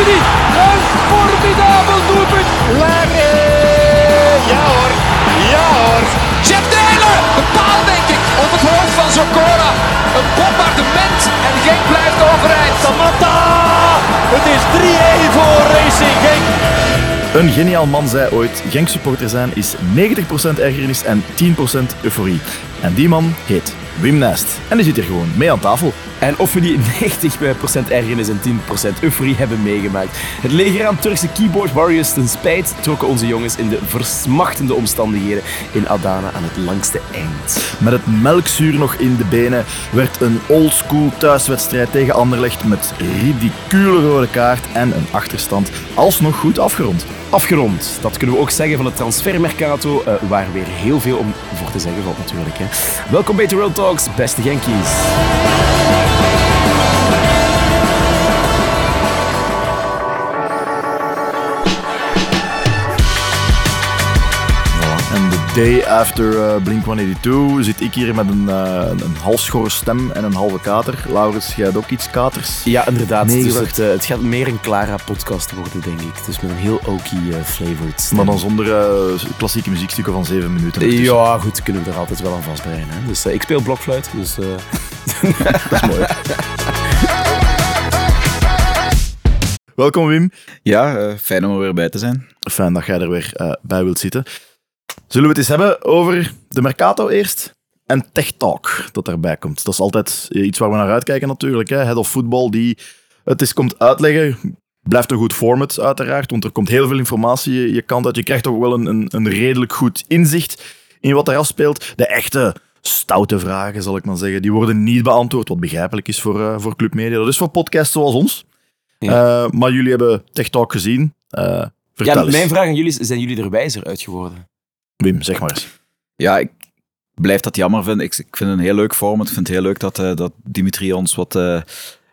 Een formidabel doelpunt. Lagre. Ja hoor. Ja hoor. Jeff Delen. Een paal denk ik. Op het hoofd van Zokora. Een bombardement. En Genk blijft overeind. Samatta. Het is 3-1 voor Racing Genk. Een geniaal man zei ooit: Genk supporter zijn is 90% ergernis en 10% euforie. En die man heet Wim Nest. En die zit hier gewoon mee aan tafel. En of we die 90% ergernis en 10% euforie hebben meegemaakt. Het leger aan Turkse keyboard warriors ten spijt trokken onze jongens in de versmachtende omstandigheden in Adana aan het langste eind. Met het melkzuur nog in de benen werd een oldschool thuiswedstrijd tegen Anderlecht met ridicule rode kaart en een achterstand alsnog goed afgerond. Afgerond, dat kunnen we ook zeggen van het transfermercato, eh, waar weer heel veel om voor te zeggen valt natuurlijk. Hè. Welkom bij The Real Talks, beste Genkies. Day after uh, Blink-182 zit ik hier met een, uh, een halfschorre stem en een halve kater. Laurens, jij hebt ook iets katers? Ja, inderdaad. Dus het, eh, het gaat meer een Clara-podcast worden, denk ik. Dus met een heel oaky eh, flavored stem. Maar dan zonder eh, klassieke muziekstukken van zeven minuten. ertussen. Ja, goed, kunnen we er altijd wel aan vastbreien. Hè? Dus eh, ik speel blokfluit, dus... eh, Dat is mooi. Welkom Wim. Ja, eh, fijn om er weer bij te zijn. Fijn dat jij er weer eh, bij wilt zitten. Zullen we het eens hebben over de Mercato eerst? En Tech Talk, dat daarbij komt. Dat is altijd eh, iets waar we naar uitkijken natuurlijk. Hè. Head of Football die het eens komt uitleggen. Blijft een goed format uiteraard, want er komt heel veel informatie je, kant uit. Je krijgt toch wel een, een, een redelijk goed inzicht in wat er afspeelt. De echte stoute vragen, zal ik maar zeggen, die worden niet beantwoord, wat begrijpelijk is voor, eh, voor Club Media. Dat is voor podcasts zoals ons. Ja. Eh, maar jullie hebben Tech Talk gezien. Vertel ja, eens. mijn vraag aan jullie is, zijn jullie er wijzer uit geworden? Wim, zeg maar eens. Ja, ik blijf dat jammer vinden. Ik, ik vind het een heel leuk format. Ik vind het heel leuk dat, eh, dat Dimitri ons wat eh,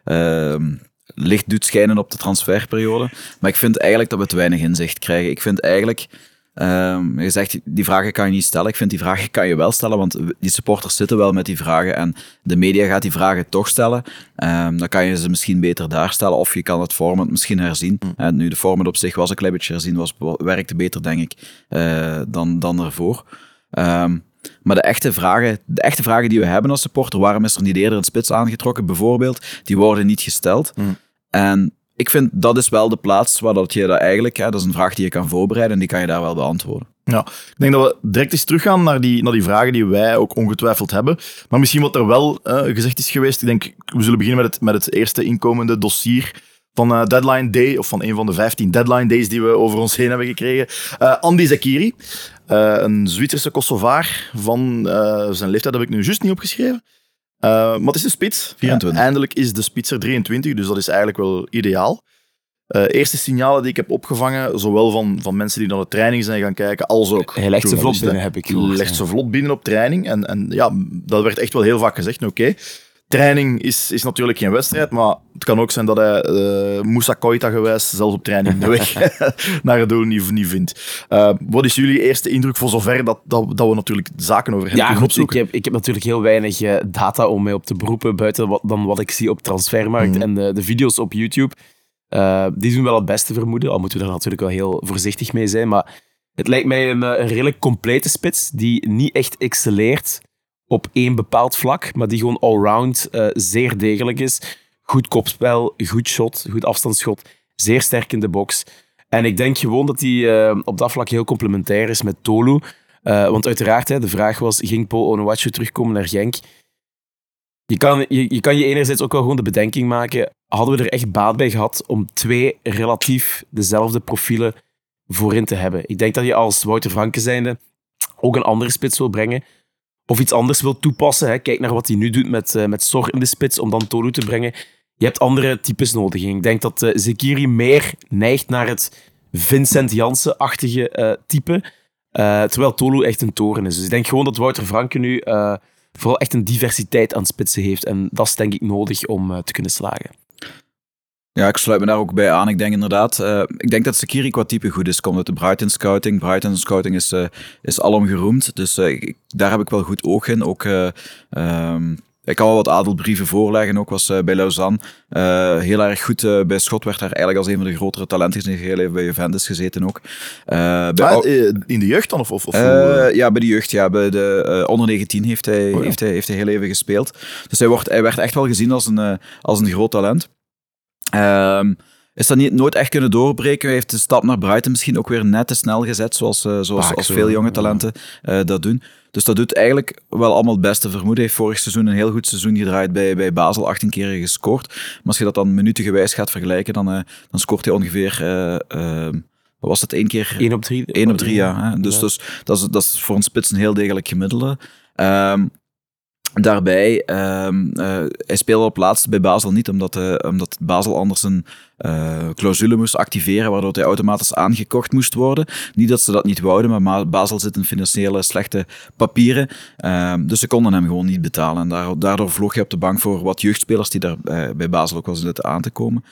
ehm, licht doet schijnen op de transferperiode. Maar ik vind eigenlijk dat we te weinig inzicht krijgen. Ik vind eigenlijk... ehm, je zegt, die vragen kan je niet stellen. Ik vind die vragen kan je wel stellen, want die supporters zitten wel met die vragen en de media gaat die vragen toch stellen. Ehm, dan kan je ze misschien beter daar stellen of je kan het format misschien herzien. En nu, de format op zich was een klein beetje herzien, was, werkte beter, denk ik, eh, dan, dan ervoor. Ehm, maar de echte, vragen, de echte vragen die we hebben als supporter, waarom is er niet eerder een spits aangetrokken, bijvoorbeeld, die worden niet gesteld. En ik vind dat is wel de plaats waar dat je dat eigenlijk, hè, dat is een vraag die je kan voorbereiden en die kan je daar wel beantwoorden. Ja, ik denk dat we direct eens teruggaan naar die, naar die vragen die wij ook ongetwijfeld hebben. Maar misschien wat er wel eh, gezegd is geweest. Ik denk, we zullen beginnen met het, met het eerste inkomende dossier van eh, Deadline Day, of van een van de 15 Deadline Days die we over ons heen hebben gekregen. Eh, Andy Zakiri, een Zwitserse Kosovaar van zijn leeftijd heb ik nu juist niet opgeschreven. Eh, maar het is een spits. 24. Ja, eindelijk is de spitser 23, dus dat is eigenlijk wel ideaal. Eh, eerste signalen die ik heb opgevangen, zowel van, van mensen die naar de training zijn gaan kijken, als ook Hij legt ze vlot binnen, heb ik gehoord. legt ze vlot binnen op training. En, en ja, dat werd echt wel heel vaak gezegd. Oké, training is, is natuurlijk geen wedstrijd, maar het kan ook zijn dat hij eh Moussa Koita gewijs zelfs op training de weg naar het doel niet, niet vindt. Eh, wat is jullie eerste indruk voor zover dat, dat, dat we natuurlijk zaken over hem Ja, kunnen goed, ik heb, ik heb natuurlijk heel weinig eh, data om mij op te beroepen, buiten wat, dan wat ik zie op Transfermarkt Mhm. en de, de video's op YouTube. Die doen wel het beste vermoeden, al moeten we daar natuurlijk wel heel voorzichtig mee zijn. Maar het lijkt mij een, een redelijk complete spits, die niet echt excelleert op één bepaald vlak, maar die gewoon allround eh zeer degelijk is. Goed kopspel, goed shot, goed afstandsschot, zeer sterk in de box. En ik denk gewoon dat hij eh, op dat vlak heel complementair is met Tolu. Eh, want uiteraard, hè, de vraag was, ging Paul Onuachu terugkomen naar Genk? Je kan, je, je kan je enerzijds ook wel gewoon de bedenking maken, hadden we er echt baat bij gehad om twee relatief dezelfde profielen voorin te hebben? Ik denk dat je als Wouter Franke zijnde ook een andere spits wil brengen. Of iets anders wil toepassen. Hè. Kijk naar wat hij nu doet met, eh, met Sor in de spits, om dan Tolu te brengen. Je hebt andere types nodig. Ik denk dat eh, Zekiri meer neigt naar het Vincent Jansen-achtige eh, type. Terwijl Tolu echt een toren is. Dus ik denk gewoon dat Wouter Franke nu vooral echt een diversiteit aan spitsen heeft. En dat is denk ik nodig om te kunnen slagen. Ja, ik sluit me daar ook bij aan. Ik denk inderdaad, eh, ik denk dat Sakiri qua type goed is. Komt uit de Brighton Scouting. Brighton Scouting is, eh is alom geroemd. Dus eh, ik- daar heb ik wel goed oog in. Ook, eh, ehm, ik kan wel wat adelbrieven voorleggen. Ook was bij Lausanne heel erg goed. bij Schot werd daar eigenlijk als een van de grotere talenten gezien. Heel even bij Juventus gezeten ook. Bij Ah, in de jeugd dan? Of, of, of ja, bij de jeugd, ja. Bij de onder 19 heeft hij, Oh ja. heeft, hij, heeft hij heel even gespeeld. Dus hij, wordt, hij werd echt wel gezien als een, als een groot talent. Ehm, is dat niet, nooit echt kunnen doorbreken. Hij heeft de stap naar Brighton misschien ook weer net te snel gezet, zoals, eh, zoals als veel jonge ja. talenten eh, dat doen. Dus dat doet eigenlijk wel allemaal het beste vermoeden. Hij heeft vorig seizoen een heel goed seizoen gedraaid bij, bij Basel, 18 keer gescoord. Maar als je dat dan minutengewijs gaat vergelijken, dan, eh, dan scoort hij ongeveer... eh, eh, wat was het, één keer? 1 op 3. 1 op 3, ja. Hè? Dus, Ja. dus dat, is, dat is voor een spits een heel degelijk gemiddelde. Ehm, daarbij, ehm, eh, hij speelde op laatst bij Basel niet, omdat, eh, omdat Basel anders een eh, clausule moest activeren, waardoor hij automatisch aangekocht moest worden. Niet dat ze dat niet wouden, maar Ma- Basel zit in financiële slechte papieren. Ehm, dus ze konden hem gewoon niet betalen. En daar- daardoor vloog hij op de bank voor wat jeugdspelers die daar bij Basel ook wel zitten aan te komen.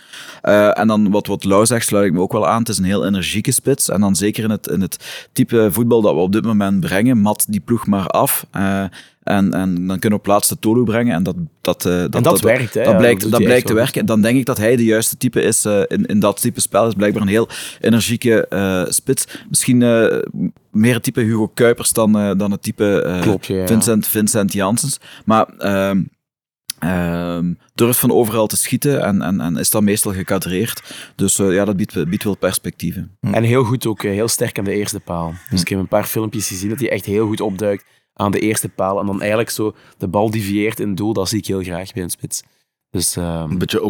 En dan wat, wat Lau zegt, sluit ik me ook wel aan. Het is een heel energieke spits. En dan zeker in het, in het type voetbal dat we op dit moment brengen, mat die ploeg maar af. En, en dan kunnen we op plaats de Tolu brengen. En dat, dat, eh, dat, En dat werkt, hè? Dat Ja, blijkt, dat dat blijkt te wel werken. Dan denk ik dat hij de juiste type is eh, in, in dat type spel. Is blijkbaar een heel energieke eh, spits. Misschien meer het type Hugo Kuipers dan, dan het type Klopt, ja. Vincent, Vincent Janssens. Maar ehm, durft van overal te schieten en, en, en is dan meestal gekadreerd. Dus eh, ja, dat biedt, biedt wel perspectieven. En heel goed ook, heel sterk aan de eerste paal. Dus ik heb een paar filmpjes gezien dat hij echt heel goed opduikt aan de eerste paal. En dan eigenlijk zo de bal devieert in het doel. Dat zie ik heel graag bij een spits. Dus ehm, Een beetje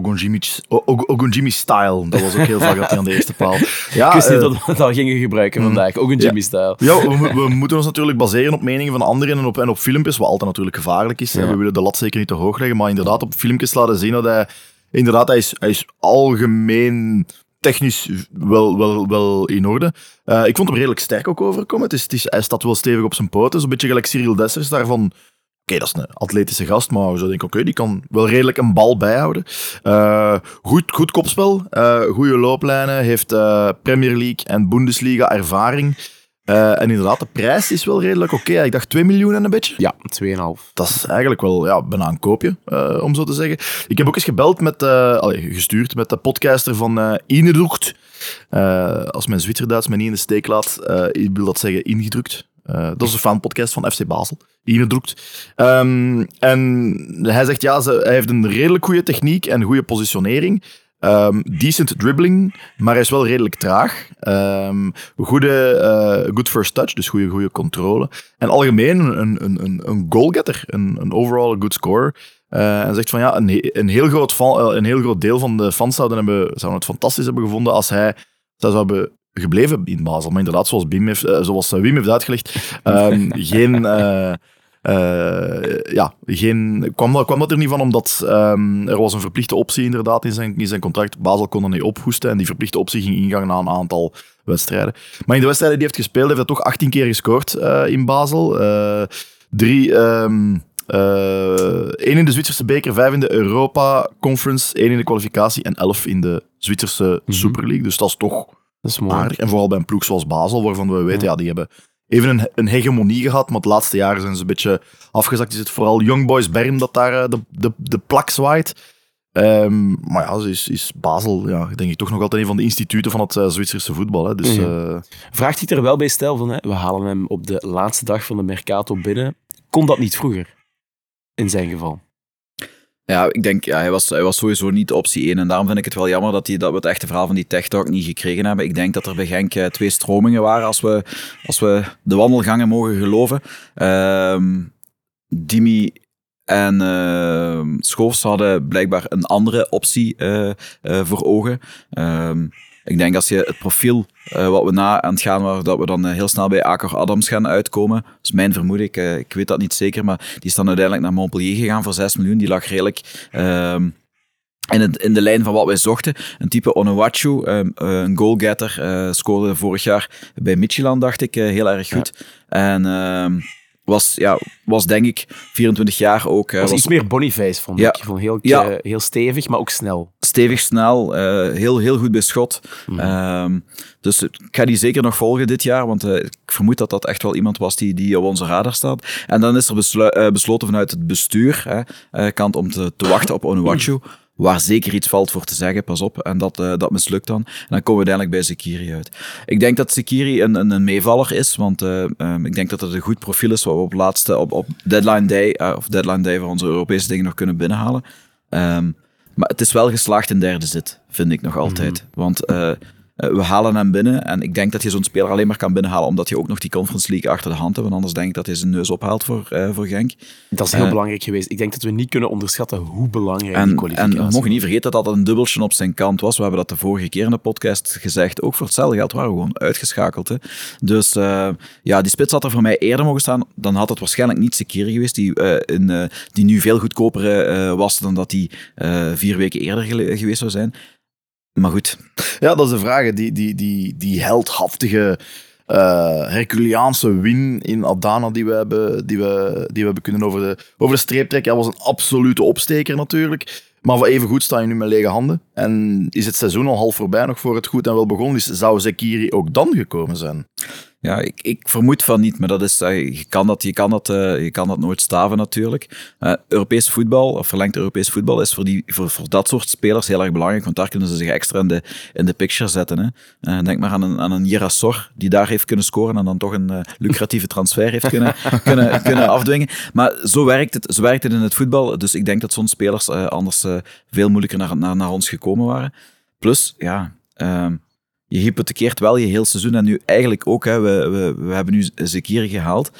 Ogunjimi-style. Dat was ook heel vaak dat hij aan de eerste paal. Ja, ik wist niet eh, dat we dat gingen gebruiken vandaag. Ook een Ja. We, mo- we moeten ons natuurlijk baseren op meningen van anderen en op, en op filmpjes, wat altijd natuurlijk gevaarlijk is. Ja. We willen de lat zeker niet te hoog leggen, maar inderdaad op filmpjes laten zien dat hij... Inderdaad, hij is, hij is algemeen technisch wel, wel, wel in orde. Eh, ik vond hem redelijk sterk ook overkomen. Het is, het is, hij staat wel stevig op zijn poten. Zo'n beetje gelijk Cyril Dessers daarvan... Oké, dat is een atletische gast, maar we zouden denken, oké, die kan wel redelijk een bal bijhouden. Eh, goed, goed kopspel, eh goede looplijnen, heeft Premier League en Bundesliga ervaring. Eh, en inderdaad, de prijs is wel redelijk oké. Ik dacht 2 miljoen en een beetje. Ja, 2,5. Dat is eigenlijk wel ja, bijna een koopje, eh, om zo te zeggen. Ik heb ook eens gebeld met, eh, allee, gestuurd met de podcaster van. Eh, als mijn Zwitserduits me niet in de steek laat, ik wil dat zeggen ingedrukt. Dat is een fanpodcast van FC Basel. Inedrukt. Ehm, en hij zegt, ja, ze, hij heeft een redelijk goede techniek en goede positionering. Ehm, decent dribbling, maar hij is wel redelijk traag. Ehm, goede, eh, good first touch, dus goede, goede controle. En algemeen een, een, een, goalgetter, een, een overall good scorer. Eh, en zegt van ja, een, een, heel groot eh, een heel groot deel van de fans zouden, hebben, zouden het fantastisch hebben gevonden als hij zou hebben gebleven in Basel. Maar inderdaad, zoals, Bim heeft, zoals Wim heeft uitgelegd, ehm, geen... eh, ja, geen, kwam, dat, kwam dat er niet van omdat ehm, er was een verplichte optie inderdaad in zijn, in zijn contract. Basel kon er niet ophoesten en die verplichte optie ging ingaan na een aantal wedstrijden. Maar in de wedstrijden die hij heeft gespeeld, heeft hij toch 18 keer gescoord eh, in Basel. Eh, drie, ehm, eh, één in de Zwitserse beker, vijf in de Europa Conference, één in de kwalificatie en elf in de Zwitserse Super League. Dus dat is toch Dat is mooi. aardig. En vooral bij een ploeg zoals Basel, waarvan we weten, ja, die hebben even een, een hegemonie gehad, maar de laatste jaren zijn ze een beetje afgezakt. Is het vooral Young Boys Bern dat daar eh, de, de, de plak zwaait. Ehm, maar ja, ze is, is Basel, ja, denk ik, toch nog altijd een van de instituten van het eh, Zwitserse voetbal. Hè. Dus Mhm. eh, Vraagt hij er wel bij stel van, hè, we halen hem op de laatste dag van de Mercato binnen. Kon dat niet vroeger? In zijn geval. Ja, ik denk, ja, hij, was, hij was sowieso niet optie 1. En daarom vind ik het wel jammer dat, die, dat we het echte verhaal van die Tech Talk niet gekregen hebben. Ik denk dat er bij Genk eh, twee stromingen waren, als we, als we de wandelgangen mogen geloven. Ehm Dimi en ehm Schoofs hadden blijkbaar een andere optie eh, eh, voor ogen. Ehm, ik denk als je het profiel eh, wat we na aan het gaan waren, dat we dan eh, heel snel bij Akor Adams gaan uitkomen. Dat is mijn vermoeden, ik, eh, ik weet dat niet zeker, maar die is dan uiteindelijk naar Montpellier gegaan voor 6 miljoen. Die lag redelijk ehm, in, het, in de lijn van wat wij zochten. Een type Onuachu, ehm, eh, een goalgetter, scoorde vorig jaar bij Midtjylland, dacht ik, heel erg goed. En... was, ja, was denk ik 24 jaar ook. eh, was was iets meer Boniface, vond Ja. ik. Vond heel, Ja. eh, heel stevig, maar ook snel. stevig snel, eh, heel, heel goed bij schot. Mhm. Ehm, dus ik ga die zeker nog volgen dit jaar, want ik vermoed dat dat echt wel iemand was die, die op onze radar staat. En dan is er besloten vanuit het bestuur hè, kant om te, te wachten op Onuachu. Waar zeker iets valt voor te zeggen, pas op. En dat, eh, dat mislukt dan. En dan komen we uiteindelijk bij Sekiri uit. Ik denk dat Sekiri een, een, een meevaller is, want ehm, ik denk dat het een goed profiel is wat we op laatste, op, op deadline day, eh, of deadline day voor onze Europese dingen nog kunnen binnenhalen. Ehm, maar het is wel geslaagd in derde zit, vind ik nog altijd. Want eh, we halen hem binnen en ik denk dat je zo'n speler alleen maar kan binnenhalen omdat je ook nog die Conference League achter de hand hebt. Want anders denk ik dat hij zijn neus ophaalt voor, eh, voor Genk. Dat is heel Eh. belangrijk geweest. Ik denk dat we niet kunnen onderschatten hoe belangrijk die En, en kwalificatie we mogen niet vergeten dat dat een dubbeltje op zijn kant was. We hebben dat de vorige keer in de podcast gezegd. Ook voor hetzelfde geld waren we gewoon uitgeschakeld. Hè. Dus ja, die spits had er voor mij eerder mogen staan. Dan had het waarschijnlijk niet Sekiri geweest, die, in, die nu veel goedkoper was dan dat die vier weken eerder geweest zou zijn. Maar goed, Ja, dat is de vraag. Die, die, die, die heldhaftige eh Herculeaanse win in Adana die we hebben, die we, die we hebben kunnen over de, over de streep trekken, dat was een absolute opsteker natuurlijk. Maar voor even goed sta je nu met lege handen. En is het seizoen al half voorbij, nog voor het goed en wel begonnen is, zou Zekiri ook dan gekomen zijn? Ja, ik, ik vermoed van niet, maar dat is, eh, je, kan dat, je, kan dat, eh, je kan dat nooit staven natuurlijk. Eh, Europees voetbal, of verlengd Europees voetbal, is voor, die, voor, voor dat soort spelers heel erg belangrijk, want daar kunnen ze zich extra in de, in de picture zetten. Hè. Denk maar aan een, aan een Jirasor, die daar heeft kunnen scoren en dan toch een lucratieve transfer heeft kunnen, kunnen, kunnen afdwingen. Maar zo werkt, het, zo werkt het in het voetbal, dus ik denk dat zo'n spelers anders veel moeilijker naar, naar, naar ons gekomen waren. Plus, ja... ehm, je hypothekeert wel je heel seizoen en nu eigenlijk ook. Hè, we, we, we hebben nu Zekiri gehaald.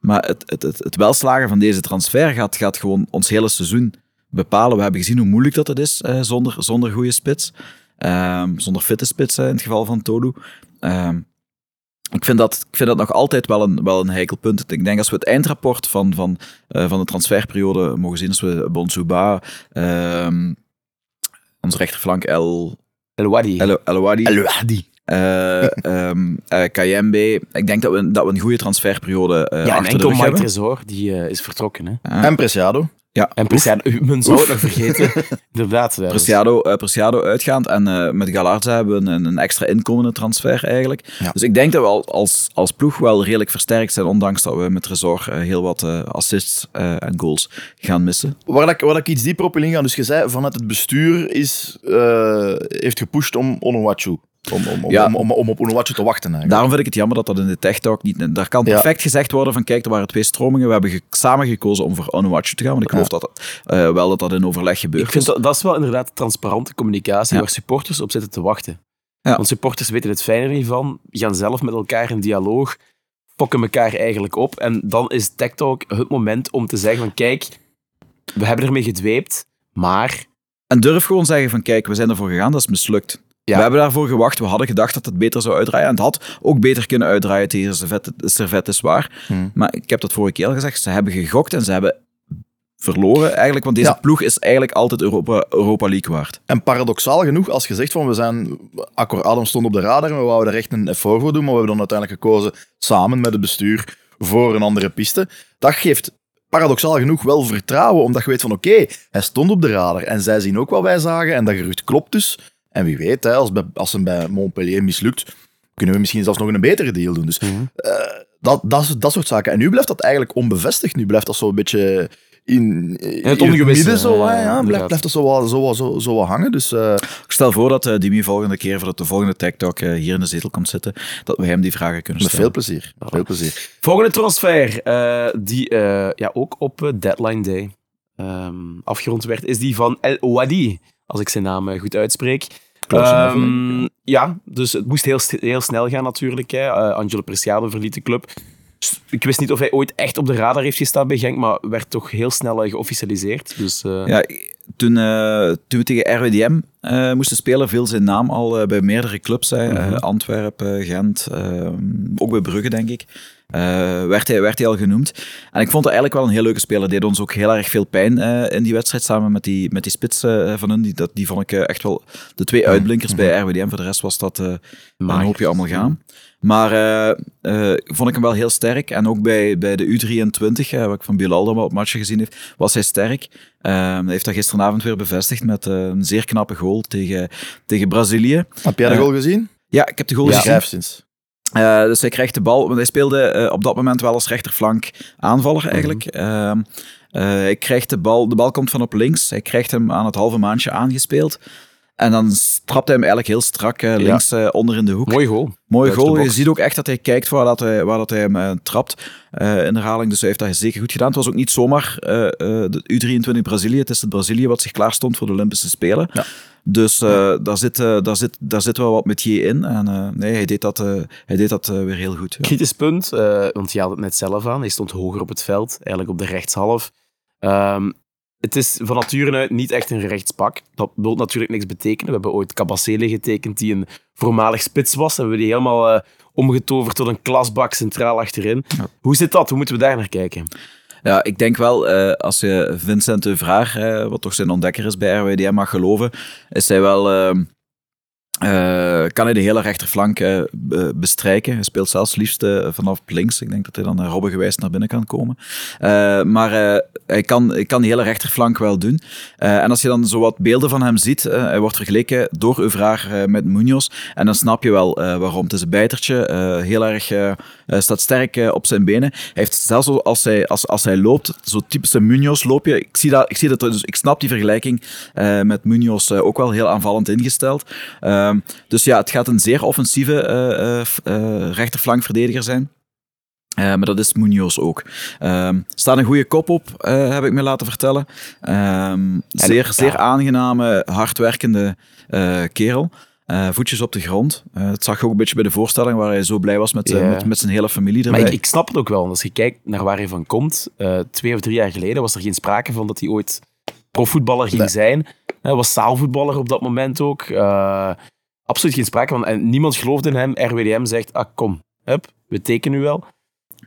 Maar het, het, het, het welslagen van deze transfer gaat, gaat gewoon ons hele seizoen bepalen. We hebben gezien hoe moeilijk dat het is eh, zonder, zonder goede spits. Ehm, zonder fitte spits in het geval van Tolu. Ehm, ik vind, dat, ik vind dat nog altijd wel een, wel een heikel punt. Ik denk als we het eindrapport van, van, eh, van de transferperiode mogen zien, als we Bonsuba, ehm onze rechterflank El, El Wadi. El, El Wadi, Elwadi. eh ehm eh, Kayembe. Ik denk dat we, dat we een goede transferperiode eh ja, en achter de enkel rug Mike hebben. Tresor, die eh, is vertrokken. Hè. Ja. En Preciado. Ja, En Preciado, men zou het nog vergeten. Inderdaad. ja, Preciado, eh, Preciado uitgaand. En eh, met Galarza hebben we een, een extra inkomende transfer eigenlijk. Ja. Dus ik denk dat we al, als, als ploeg wel redelijk versterkt zijn, ondanks dat we met Resort eh, heel wat eh, assists eh, en goals gaan missen. Waar, ik, waar ik iets dieper op wil ingaan, dus je zei vanuit het bestuur is, eh, heeft gepusht om Onuachu. Om, om, om, Ja. om, om, om op Onuachu te wachten eigenlijk. Daarom vind ik het jammer dat dat in de Tech Talk niet... Daar kan Ja. perfect gezegd worden van, kijk, er waren twee stromingen. We hebben ge- samen gekozen om voor Onuachu te gaan, want ik geloof dat dat, eh, wel dat dat in overleg gebeurt. Ik vind dat, dat is wel inderdaad transparante communicatie Ja. waar supporters op zitten te wachten. Ja. Want supporters weten het fijner niet van, gaan zelf met elkaar in dialoog, fokken elkaar eigenlijk op. En dan is Tech Talk het moment om te zeggen van kijk, we hebben ermee gedweept, maar En durf gewoon zeggen van, kijk, we zijn ervoor gegaan, dat is mislukt. Ja. We hebben daarvoor gewacht, we hadden gedacht dat het beter zou uitdraaien. En het had ook beter kunnen uitdraaien tegen Servet, Servet is waar. Hmm. Maar ik heb dat vorige keer al gezegd, ze hebben gegokt en ze hebben verloren eigenlijk. Want deze Ja. ploeg is eigenlijk altijd Europa, Europa League waard. En paradoxaal genoeg, als je zegt van we zijn, Accor Adam stond op de radar en we wouden er echt een effort voor doen, maar we hebben dan uiteindelijk gekozen samen met het bestuur voor een andere piste. Dat geeft paradoxaal genoeg wel vertrouwen, omdat je weet van oké, hij stond op de radar en zij zien ook wat wij zagen en dat gerucht klopt dus. En wie weet, hè, als, bij, als hem bij Montpellier mislukt, kunnen we misschien zelfs nog een betere deal doen. Dus eh, dat, dat, dat soort zaken. En nu blijft dat eigenlijk onbevestigd. Nu blijft dat zo een beetje in, in het ongewisse, midden zo, ja, blijft, blijft dat zo, wat- zo, zo, zo wat hangen. Dus eh, Ik stel voor dat Dimi volgende keer, voordat de volgende Tech Talk eh, hier in de zetel komt zitten, dat we hem die vragen kunnen met stellen. veel plezier. Veel plezier. Volgende transfer, die ja, ook op deadline day ehm, afgerond werd, is die van El Ouadi, als ik zijn naam eh, goed uitspreek. Ehm, enough, ja, dus het moest heel, heel snel gaan natuurlijk. Hè. Eh, Angelo Preciado verliet de club. Ik wist niet of hij ooit echt op de radar heeft gestaan bij Genk, maar werd toch heel snel eh, geofficialiseerd. Dus, Ja, toen, toen we tegen RWDM moesten spelen, viel zijn naam al bij meerdere clubs. Hè. Eh, Antwerpen, Gent, eh, ook bij Brugge, denk ik. Werd, hij, werd hij al genoemd. En ik vond het eigenlijk wel een heel leuke speler. Deed ons ook heel erg veel pijn eh, in die wedstrijd samen met die, met die spits eh, van hun. Die, dat, die vond ik eh, echt wel de twee uitblinkers bij RWDM. Voor de rest was dat eh een hoopje allemaal gaan. Maar eh, eh, vond ik hem wel heel sterk. En ook bij, bij de U23, eh, wat ik van Bilal dan wel op matchen gezien heb, was hij sterk. Eh, hij heeft dat gisteravond weer bevestigd met eh, een zeer knappe goal tegen, tegen Brazilië. Heb jij de Eh, goal gezien? Ja, ik heb de goal Ja. gezien. Eh, dus hij krijgt de bal, want hij speelde eh, op dat moment wel als rechterflank aanvaller eigenlijk. Ehm, eh, hij krijgt de bal, de bal komt van op links. Hij krijgt hem aan het halve maandje aangespeeld. En dan trapt hij hem eigenlijk heel strak eh, links eh, onder in de hoek. Mooi goal. Buiten goal. Je ziet ook echt dat hij kijkt waar, dat hij, waar dat hij hem eh, trapt eh, in de herhaling. Dus hij heeft dat zeker goed gedaan. Het was ook niet zomaar de U23 Brazilië. Het is het Brazilië wat zich klaar stond voor de Olympische Spelen. Ja. Dus daar, zit, daar, zit, daar zit wel wat met je in. En nee, hij deed dat, hij deed dat weer heel goed. Kritisch punt, want je had het net zelf aan. Hij stond hoger op het veld, eigenlijk op de rechtshalf. Ehm, het is van nature uit niet echt een rechtspak. Dat wil natuurlijk niks betekenen. We hebben ooit Cabacele getekend, die een voormalig spits was. En we hebben die helemaal eh, omgetoverd tot een klasbak centraal achterin. Hoe zit dat? Hoe moeten we daar naar kijken? Ja, ik denk wel, eh, als je Vincent de Vraag, eh, wat toch zijn ontdekker is bij RWDM, mag geloven, is hij wel... eh, kan hij de hele rechterflank eh, be- bestrijken. Hij speelt zelfs liefst eh, vanaf links. Ik denk dat hij dan robbengewijs naar binnen kan komen. Maar hij, kan, hij kan die hele rechterflank wel doen. En als je dan zo wat beelden van hem ziet, hij wordt vergeleken door eh, met Munoz. En dan snap je wel waarom. Het is een bijtertje, heel erg, staat sterk op zijn benen. Hij heeft zelfs als hij, als, als hij loopt, zo typische Munoz loopje. Ik zie dat, ik zie dat, dus ik snap die vergelijking met Munoz ook wel heel aanvallend ingesteld. Ehm, dus ja, het gaat een zeer offensieve eh, eh, eh, rechterflankverdediger zijn. Maar dat is Munoz ook. Ehm staat een goede kop op, heb ik me laten vertellen. Ehm, zeer, zeer aangename, hardwerkende kerel. Voetjes op de grond. Dat zag je ook een beetje bij de voorstelling waar hij zo blij was met, met, met zijn hele familie Maar erbij. ik, ik snap het ook wel. want Als je kijkt naar waar hij van komt, twee of drie jaar geleden was er geen sprake van dat hij ooit profvoetballer ging Nee. zijn. Hij was zaalvoetballer op dat moment ook. Eh, absoluut geen sprake van. En niemand geloofde in hem. RWDM zegt, ah kom, hup, we tekenen u wel.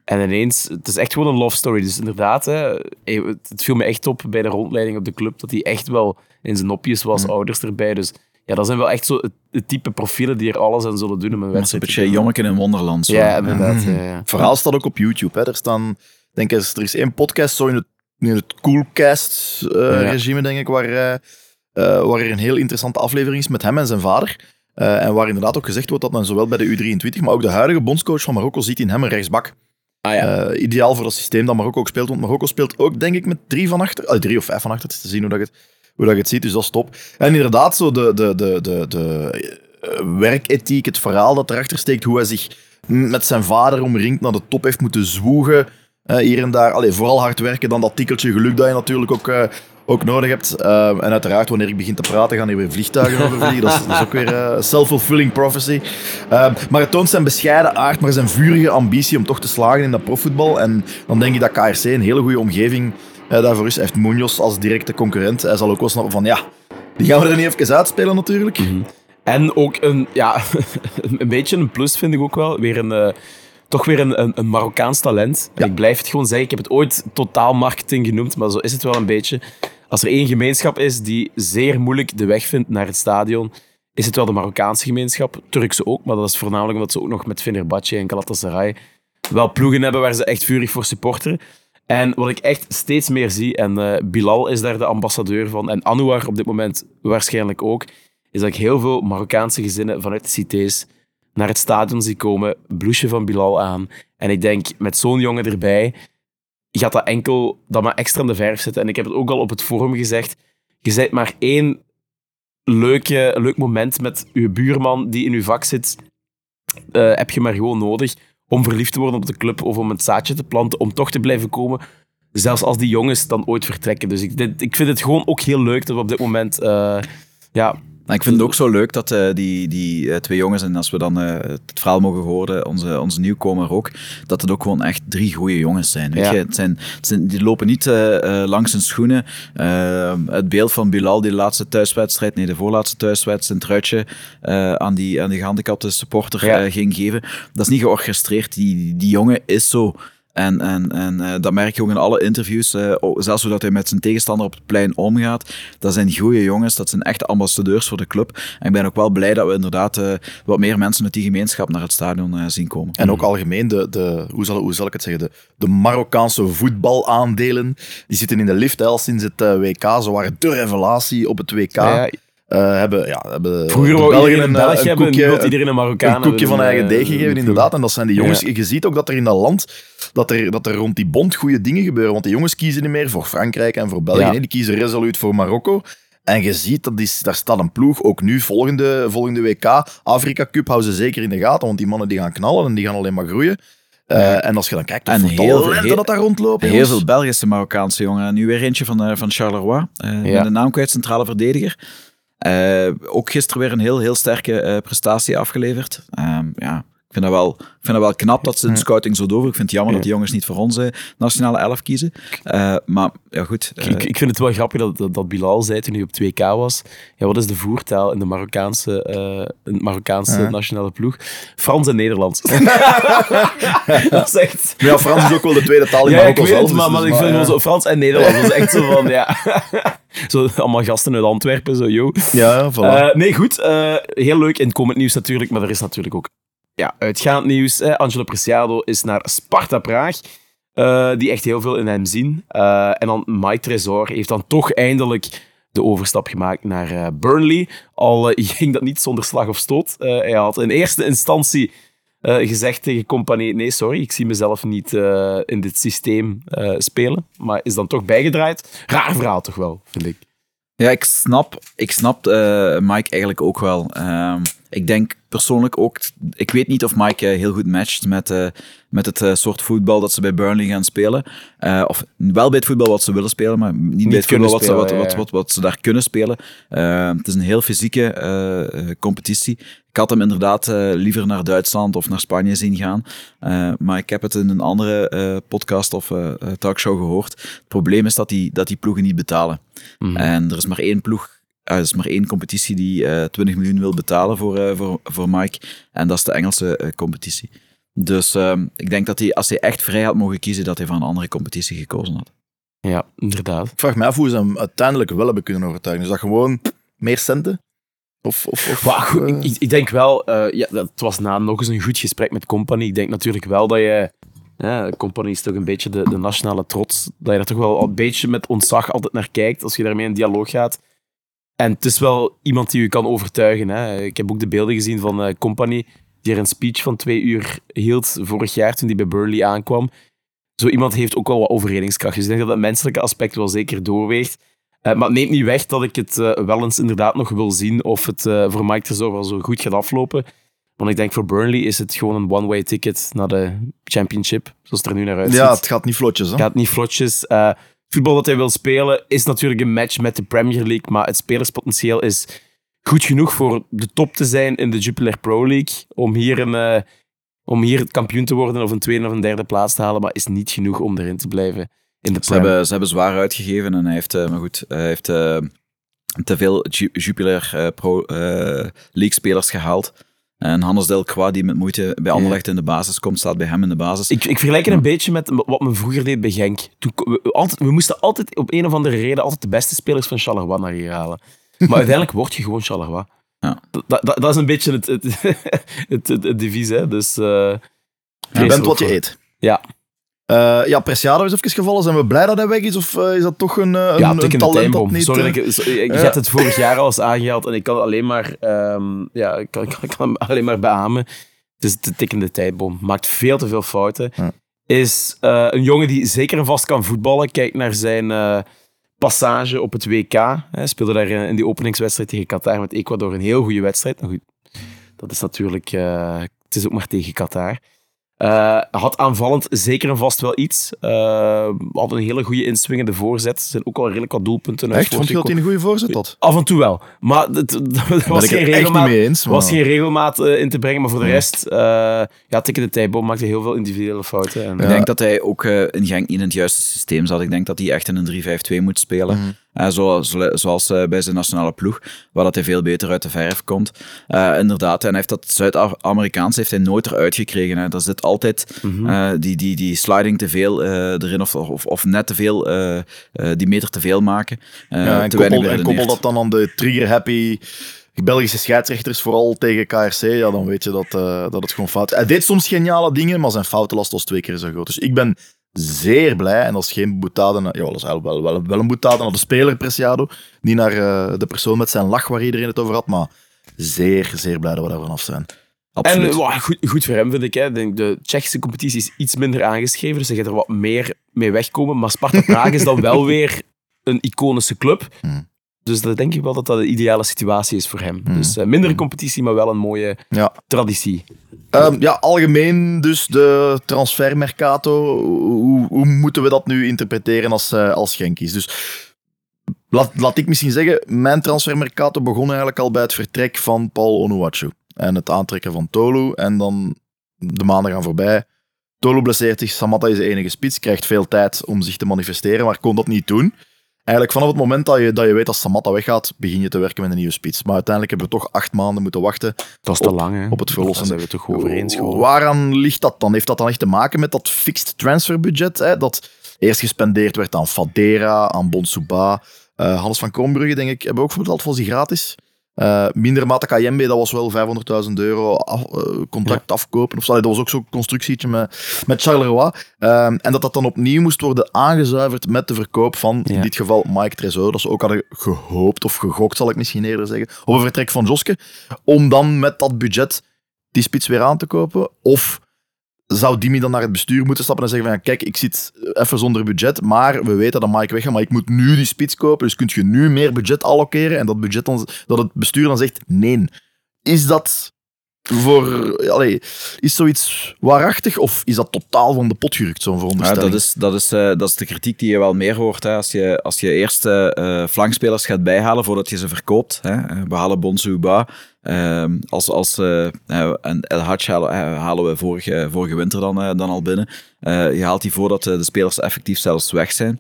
En ineens, het is echt gewoon een love story. Dus inderdaad, hè, eh, het viel me echt op bij de rondleiding op de club dat hij echt wel in zijn nopjes was, ouders erbij. Dus ja, dat zijn wel echt zo het, het type profielen die er alles aan zullen doen om een een wedstrijd te beetje jongetje in Wonderland. Zo. Ja, inderdaad. ja, ja. Het verhaal staat ook op YouTube. Hè. Er, staan, ik denk, er is, er is één podcast zo in het, in het Coolcast-regime, denk ik, waar, eh, eh, waar er een heel interessante aflevering is met hem en zijn vader. Eh, en waar inderdaad ook gezegd wordt dat men zowel bij de U23, maar ook de huidige bondscoach van Marokko ziet in hem een rechtsbak. Ah ja. Eh, ideaal voor dat systeem dat Marokko ook speelt. Want Marokko speelt ook, denk ik, met drie van achter. ah, drie of vijf van achter. Het is te zien hoe, dat je, het, hoe dat je het ziet, dus dat is top. En inderdaad, zo de, de, de, de, de werkethiek, het verhaal dat erachter steekt, hoe hij zich met zijn vader omringd naar de top heeft moeten zwoegen. eh, hier en daar. Allee, vooral hard werken, dan dat tikkeltje geluk dat je natuurlijk ook, ook nodig hebt. Eh, en uiteraard, wanneer ik begin te praten, gaan er weer vliegtuigen over vliegen. Dat is, dat is ook weer eh, self-fulfilling prophecy. Eh, maar het toont zijn bescheiden aard, maar zijn vurige ambitie om toch te slagen in dat profvoetbal. En dan denk ik dat KRC een hele goede omgeving eh, daarvoor is. Hij heeft Munoz als directe concurrent. Hij zal ook wel snappen van, ja, die gaan we er niet even uitspelen natuurlijk. En ook een, ja, een beetje een plus vind ik ook wel. Weer een, eh, toch weer een, een, een Marokkaans talent. Ja. Ik blijf het gewoon zeggen. Ik heb het ooit totaal marketing genoemd, maar zo is het wel een beetje. Als er één gemeenschap is die zeer moeilijk de weg vindt naar het stadion, is het wel de Marokkaanse gemeenschap. Turkse ook, maar dat is voornamelijk omdat ze ook nog met Fenerbahce en Galatasaray wel ploegen hebben waar ze echt vurig voor supporteren. En wat ik echt steeds meer zie, en eh, Bilal is daar de ambassadeur van, en Anouar op dit moment waarschijnlijk ook, is dat ik heel veel Marokkaanse gezinnen vanuit de cités naar het stadion zie komen, bloesje van Bilal aan. En ik denk, met zo'n jongen erbij, gaat dat enkel dat maar extra aan de verf zetten. En ik heb het ook al op het forum gezegd, je zet maar één leuke, leuk moment met je buurman die in je vak zit, eh, heb je maar gewoon nodig om verliefd te worden op de club of om een zaadje te planten, om toch te blijven komen. Zelfs als die jongens dan ooit vertrekken. Dus ik, ik vind het gewoon ook heel leuk dat we op dit moment eh, ja, Maar ik vind het ook zo leuk dat eh, die, die eh, twee jongens, en als we dan eh, het verhaal mogen horen, onze, onze nieuwkomer ook, dat het ook gewoon echt drie goede jongens zijn. Weet Ja. je? Het zijn, het zijn. Die lopen niet langs hun schoenen. Het beeld van Bilal die de laatste thuiswedstrijd, nee de voorlaatste thuiswedstrijd, zijn truitje aan, die, aan die gehandicapte supporter Ja. ging geven, dat is niet georchestreerd. Die, die jongen is zo. En, en, en eh, dat merk je ook in alle interviews, eh, ook zelfs hoe dat hij met zijn tegenstander op het plein omgaat. Dat zijn goede jongens, dat zijn echte ambassadeurs voor de club. En ik ben ook wel blij dat we inderdaad eh, wat meer mensen uit die gemeenschap naar het stadion zien komen. En ook algemeen, de, de, hoe, zal, hoe zal ik het zeggen, de, de Marokkaanse voetbalaandelen, die zitten in de lift al sinds het WK. Ze waren de revelatie op het WK. Ja, ja. Eh, hebben, ja, hebben Vroeger de iedereen een eh, Belg hebben, nu wil iedereen een Marokkaan een koekje van eigen eh, deeg gegeven, inderdaad. En dat zijn die jongens. Ja. Je ziet ook dat er in dat land, dat er, dat er rond die bond goede dingen gebeuren. Want die jongens kiezen niet meer voor Frankrijk en voor België. Ja. nee, die kiezen resoluut voor Marokko. En je ziet, dat is, daar staat een ploeg, ook nu, volgende, volgende WK, Afrika Cup, houden ze zeker in de gaten, want die mannen die gaan knallen en die gaan alleen maar groeien. En als je dan kijkt hoeveel heel- talenten heel- dat daar rondlopen, Heel veel Belgische Marokkaanse jongen. Nu weer eentje van, van Charleroi. eh Ja. De naam kwijt, centrale verdediger. Eh, ook gisteren weer een heel, heel sterke eh, prestatie afgeleverd. Ehm, ja, vind, dat wel, ik vind dat wel knap dat ze de scouting zo doven. Ik vind het jammer dat die jongens niet voor onze nationale elf kiezen. Eh, maar ja, goed. eh, Ik, ik vind het wel grappig dat, dat, dat Bilal zei toen hij op 2K was. Ja, wat is de voertaal in de Marokkaanse, eh, Marokkaanse Ja. nationale ploeg? Frans en Nederlands. dat is echt... Maar ja, Frans is ook wel de tweede taal in Ja, ik Marokko weet zelf. maar, dus maar ik vind wel zo Frans en Nederlands. Dat is echt zo van, ja... zo allemaal gasten uit Antwerpen, zo, yo. Ja, ja, voilà. Eh, nee, goed. eh, heel leuk in komend nieuws natuurlijk, maar er is natuurlijk ook ja, uitgaand nieuws. Hè. Angelo Preciado is naar Sparta Praag, eh, die echt heel veel in hem zien. Eh, en dan Mike Tresor heeft dan toch eindelijk de overstap gemaakt naar eh, Burnley. Al ging dat niet zonder slag of stoot. Hij had in eerste instantie gezegd tegen Compagnie, nee, sorry, ik zie mezelf niet in dit systeem spelen. Maar is dan toch bijgedraaid. Raar verhaal toch wel, vind ik. Ja, ik snap, ik snap Mike eigenlijk ook wel. Ehm, ik denk persoonlijk ook... Ik weet niet of Mike eh, heel goed matcht met, eh, met het eh, soort voetbal dat ze bij Burnley gaan spelen. Of wel bij het voetbal wat ze willen spelen, maar niet, bij het voetbal wat, spelen, wat, ja, wat, wat, wat ze daar kunnen spelen. Het is een heel fysieke competitie. Ik had hem inderdaad liever naar Duitsland of naar Spanje zien gaan. Maar ik heb het in een andere podcast of talkshow gehoord. Het probleem is dat die, dat die ploegen niet betalen. Mhm. En er is maar één ploeg, er is maar één competitie die eh 20 miljoen wil betalen voor, eh, voor, voor Mike. En dat is de Engelse eh, competitie. Dus ehm, ik denk dat hij, als hij echt vrij had mogen kiezen, dat hij voor een andere competitie gekozen had. Ja, inderdaad. Ik vraag me af hoe ze hem uiteindelijk wel hebben kunnen overtuigen. Is dat gewoon meer centen? Of, of, of, Maar goed, eh, ik, ik- denk wel, eh, ja, dat het was na nog eens een goed gesprek met Company. Ik denk natuurlijk wel dat je, ja, Company is toch een beetje de, de nationale trots, dat je daar toch wel een beetje met ontzag altijd naar kijkt als je daarmee in dialoog gaat. En het is wel iemand die je kan overtuigen. Hè. Ik heb ook de beelden gezien van eh, Company, die er een speech van twee uur hield vorig jaar toen hij bij Burley aankwam. Zo iemand heeft ook wel wat overredingskracht. Dus ik denk dat dat menselijke aspect wel zeker doorweegt. Eh, maar het neemt niet weg dat ik het eh, wel eens inderdaad nog wil zien of het voor Mike Tresor wel zo goed gaat aflopen. Want ik denk voor Burnley is het gewoon een one-way ticket naar de championship, zoals het er nu naar uitziet. ja, het gaat niet vlotjes. Hè? Het gaat niet vlotjes. Het voetbal dat hij wil spelen is natuurlijk een match met de Premier League, maar het spelerspotentieel is goed genoeg voor de top te zijn in de Jupiler Pro League. Om hier, een, eh, om hier kampioen te worden of een tweede of een derde plaats te halen, maar is niet genoeg om erin te blijven in de Ze hebben, ze hebben zwaar uitgegeven en hij heeft, eh, maar goed, hij heeft eh, te veel Ju- Jupiler Pro League spelers gehaald. En Hannes Delcroix, die met moeite bij Anderlecht in de basis komt, staat bij hem in de basis. Ik, ik vergelijk het een beetje met wat men vroeger deed bij Genk. Toen, we, altijd, we moesten altijd op een of andere reden altijd de beste spelers van Charleroi naar hier halen. Maar uiteindelijk word je gewoon Charleroi. Ja. Dat, dat, dat is een beetje het, het, het, het, het devies. Hè. Dus, eh, Je bent wat je eet. Ja. Eh, ja, Preciado is even gevallen. Zijn we blij dat hij weg is? Of eh, is dat toch een, eh, Ja, een, een tikkende talent dat niet... Sorry, ik, sorry, ik ja. heb het vorig jaar al eens aangehaald en ik kan alleen maar, ehm, ja, ik kan, ik kan, alleen maar beamen. Het is de tikkende tijdbom. Maakt veel te veel fouten. Ja. Is een jongen die zeker en vast kan voetballen. Kijk naar zijn passage op het WK. Hij speelde daar in die openingswedstrijd tegen Qatar met Ecuador een heel goede wedstrijd. Nou goed, dat is natuurlijk... het is ook maar tegen Qatar. Eh, had aanvallend zeker en vast wel iets. Eh, had een hele goede inswingende voorzet. Er zijn ook al redelijk wat doelpunten uit Echt? Vond je dat hij een goede voorzet had? Af en toe wel. Maar het, er Daar was ben ik geen het echt niet regelmaat, mee eens. was maar- geen regelmaat eh, in te brengen. Maar voor de rest, eh ja, Tikke de Tijboom maakte heel veel individuele fouten. En, Ik denk dat hij ook eh, in Genk niet in het juiste systeem zat. Ik denk dat hij echt in een 3-5-2 moet spelen. Mhm. Eh, zo- zoals eh, bij zijn nationale ploeg, waar dat hij veel beter uit de verf komt. Eh, inderdaad, en hij heeft dat Zuid-Amerikaans heeft hij nooit eruit gekregen. Hè. Er zit altijd Mhm. eh, die, die, die sliding te veel eh, erin, of, of, of net te veel, eh, eh, die meter te veel maken. Eh, Ja, en koppel, en dat dan aan de trigger-happy Belgische scheidsrechters, vooral tegen KRC, ja, dan weet je dat, eh, dat het gewoon fout is. Hij deed soms geniale dingen, maar zijn foutenlast was twee keer zo groot. Dus ik ben zeer blij, en dat is geen boetade, ja, dat is wel, wel, wel een boetade naar de speler, Preciado, niet naar eh, de persoon met zijn lach waar iedereen het over had, maar zeer, zeer blij dat we daar vanaf zijn. En Absoluut. wauw, goed, goed voor hem, vind ik. Hè. De Tsjechische competitie is iets minder aangeschreven, dus hij gaat er wat meer mee wegkomen. Maar Sparta Praag is dan wel weer een iconische club. Hmm. Dus dat denk ik wel dat dat de ideale situatie is voor hem. Hmm. Dus eh, mindere competitie, maar wel een mooie Ja. traditie. Ehm, ja, algemeen dus de transfermercato. Hoe, hoe moeten we dat nu interpreteren als, eh als Genkies? Dus laat, laat ik misschien zeggen, mijn transfermercato begon eigenlijk al bij het vertrek van Paul Onuachu. En het aantrekken van Tolu. En dan de maanden gaan voorbij. Tolu blesseert zich, Samatta is de enige spits, krijgt veel tijd om zich te manifesteren, maar kon dat niet doen. Eigenlijk vanaf het moment dat je, dat je weet dat Samatta weggaat, begin je te werken met een nieuwe spits. Maar uiteindelijk hebben we toch acht maanden moeten wachten Dat is te Op- lang, hè? op het verlossende. Daar zijn we toch over eens. Waaraan ligt dat dan? Heeft dat dan echt te maken met dat fixed transferbudget? Hè? Dat eerst gespendeerd werd aan Fadera, aan Bonsuba. Eh Hans van Kroonbrugge, denk ik, hebben we ook verteld, was die gratis. Eh minder Mata Kayembe, dat was wel 500.000 euro af- eh, contract afkopen. Of zo. dat was ook zo'n constructietje met, met Charleroi. Ehm, en dat dat dan opnieuw moest worden aangezuiverd met de verkoop van, in dit geval, Mike Tresor. Dat ze ook hadden gehoopt, of gegokt zal ik misschien eerder zeggen, op een vertrek van Joske. Om dan met dat budget die spits weer aan te kopen? Of zou Dimi dan naar het bestuur moeten stappen en zeggen van kijk, ik zit even zonder budget, maar we weten dat Mike weggaat, maar ik moet nu die spits kopen, dus kunt je nu meer budget allokeren en dat, budget dan, dat het bestuur dan zegt nee. Is dat voor... Allee, is zoiets waarachtig of is dat totaal van de pot gerukt, zo'n Ja, veronderstelling? dat, is, dat, is, eh, dat is de kritiek die je wel meer hoort. Hè. Als, je, als je eerst eh, eh, flankspelers gaat bijhalen voordat je ze verkoopt. Hè. We halen Bonsuba. Ehm als, als, en El Hadj halen, halen we vorige, vorige winter dan, dan al binnen. Je haalt die voordat de spelers effectief zelfs weg zijn.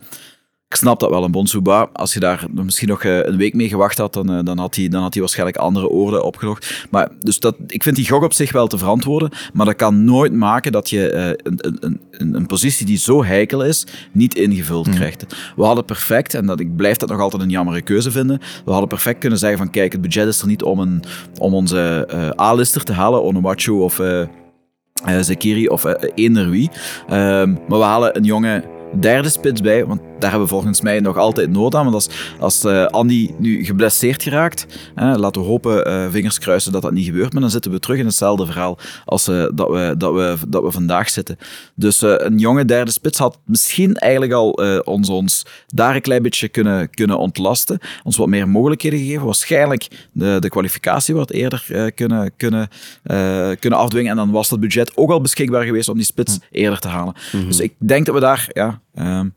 Ik snap dat wel, een Bonsuba. Als je daar misschien nog eh, een week mee gewacht had, dan, eh, dan, had hij, dan had hij waarschijnlijk andere oorden opgelocht. Maar dus dat, ik vind die gok op zich wel te verantwoorden, maar dat kan nooit maken dat je eh, een, een, een, een positie die zo heikel is, niet ingevuld krijgt. We hadden perfect, en dat, ik blijf dat nog altijd een jammere keuze vinden, we hadden perfect kunnen zeggen van kijk, het budget is er niet om, een, om onze eh, A-lister te halen, Onuachu of... eh eh, Zekiri of eh, eender wie. Ehm, maar we halen een jonge derde spits bij, want daar hebben we volgens mij nog altijd nood aan. Want als, als eh, Andy nu geblesseerd geraakt, hè, laten we hopen, eh, vingers kruisen dat dat niet gebeurt, maar dan zitten we terug in hetzelfde verhaal als eh, dat, we, dat, we, dat we vandaag zitten. Dus een jonge derde spits had misschien eigenlijk al ons, ons daar een klein beetje kunnen, kunnen ontlasten, ons wat meer mogelijkheden gegeven, waarschijnlijk de, de kwalificatie wat eerder kunnen, kunnen, kunnen afdwingen en dan was dat budget ook al beschikbaar geweest om die spits eerder te halen. Dus ik denk dat we daar ja, ehm,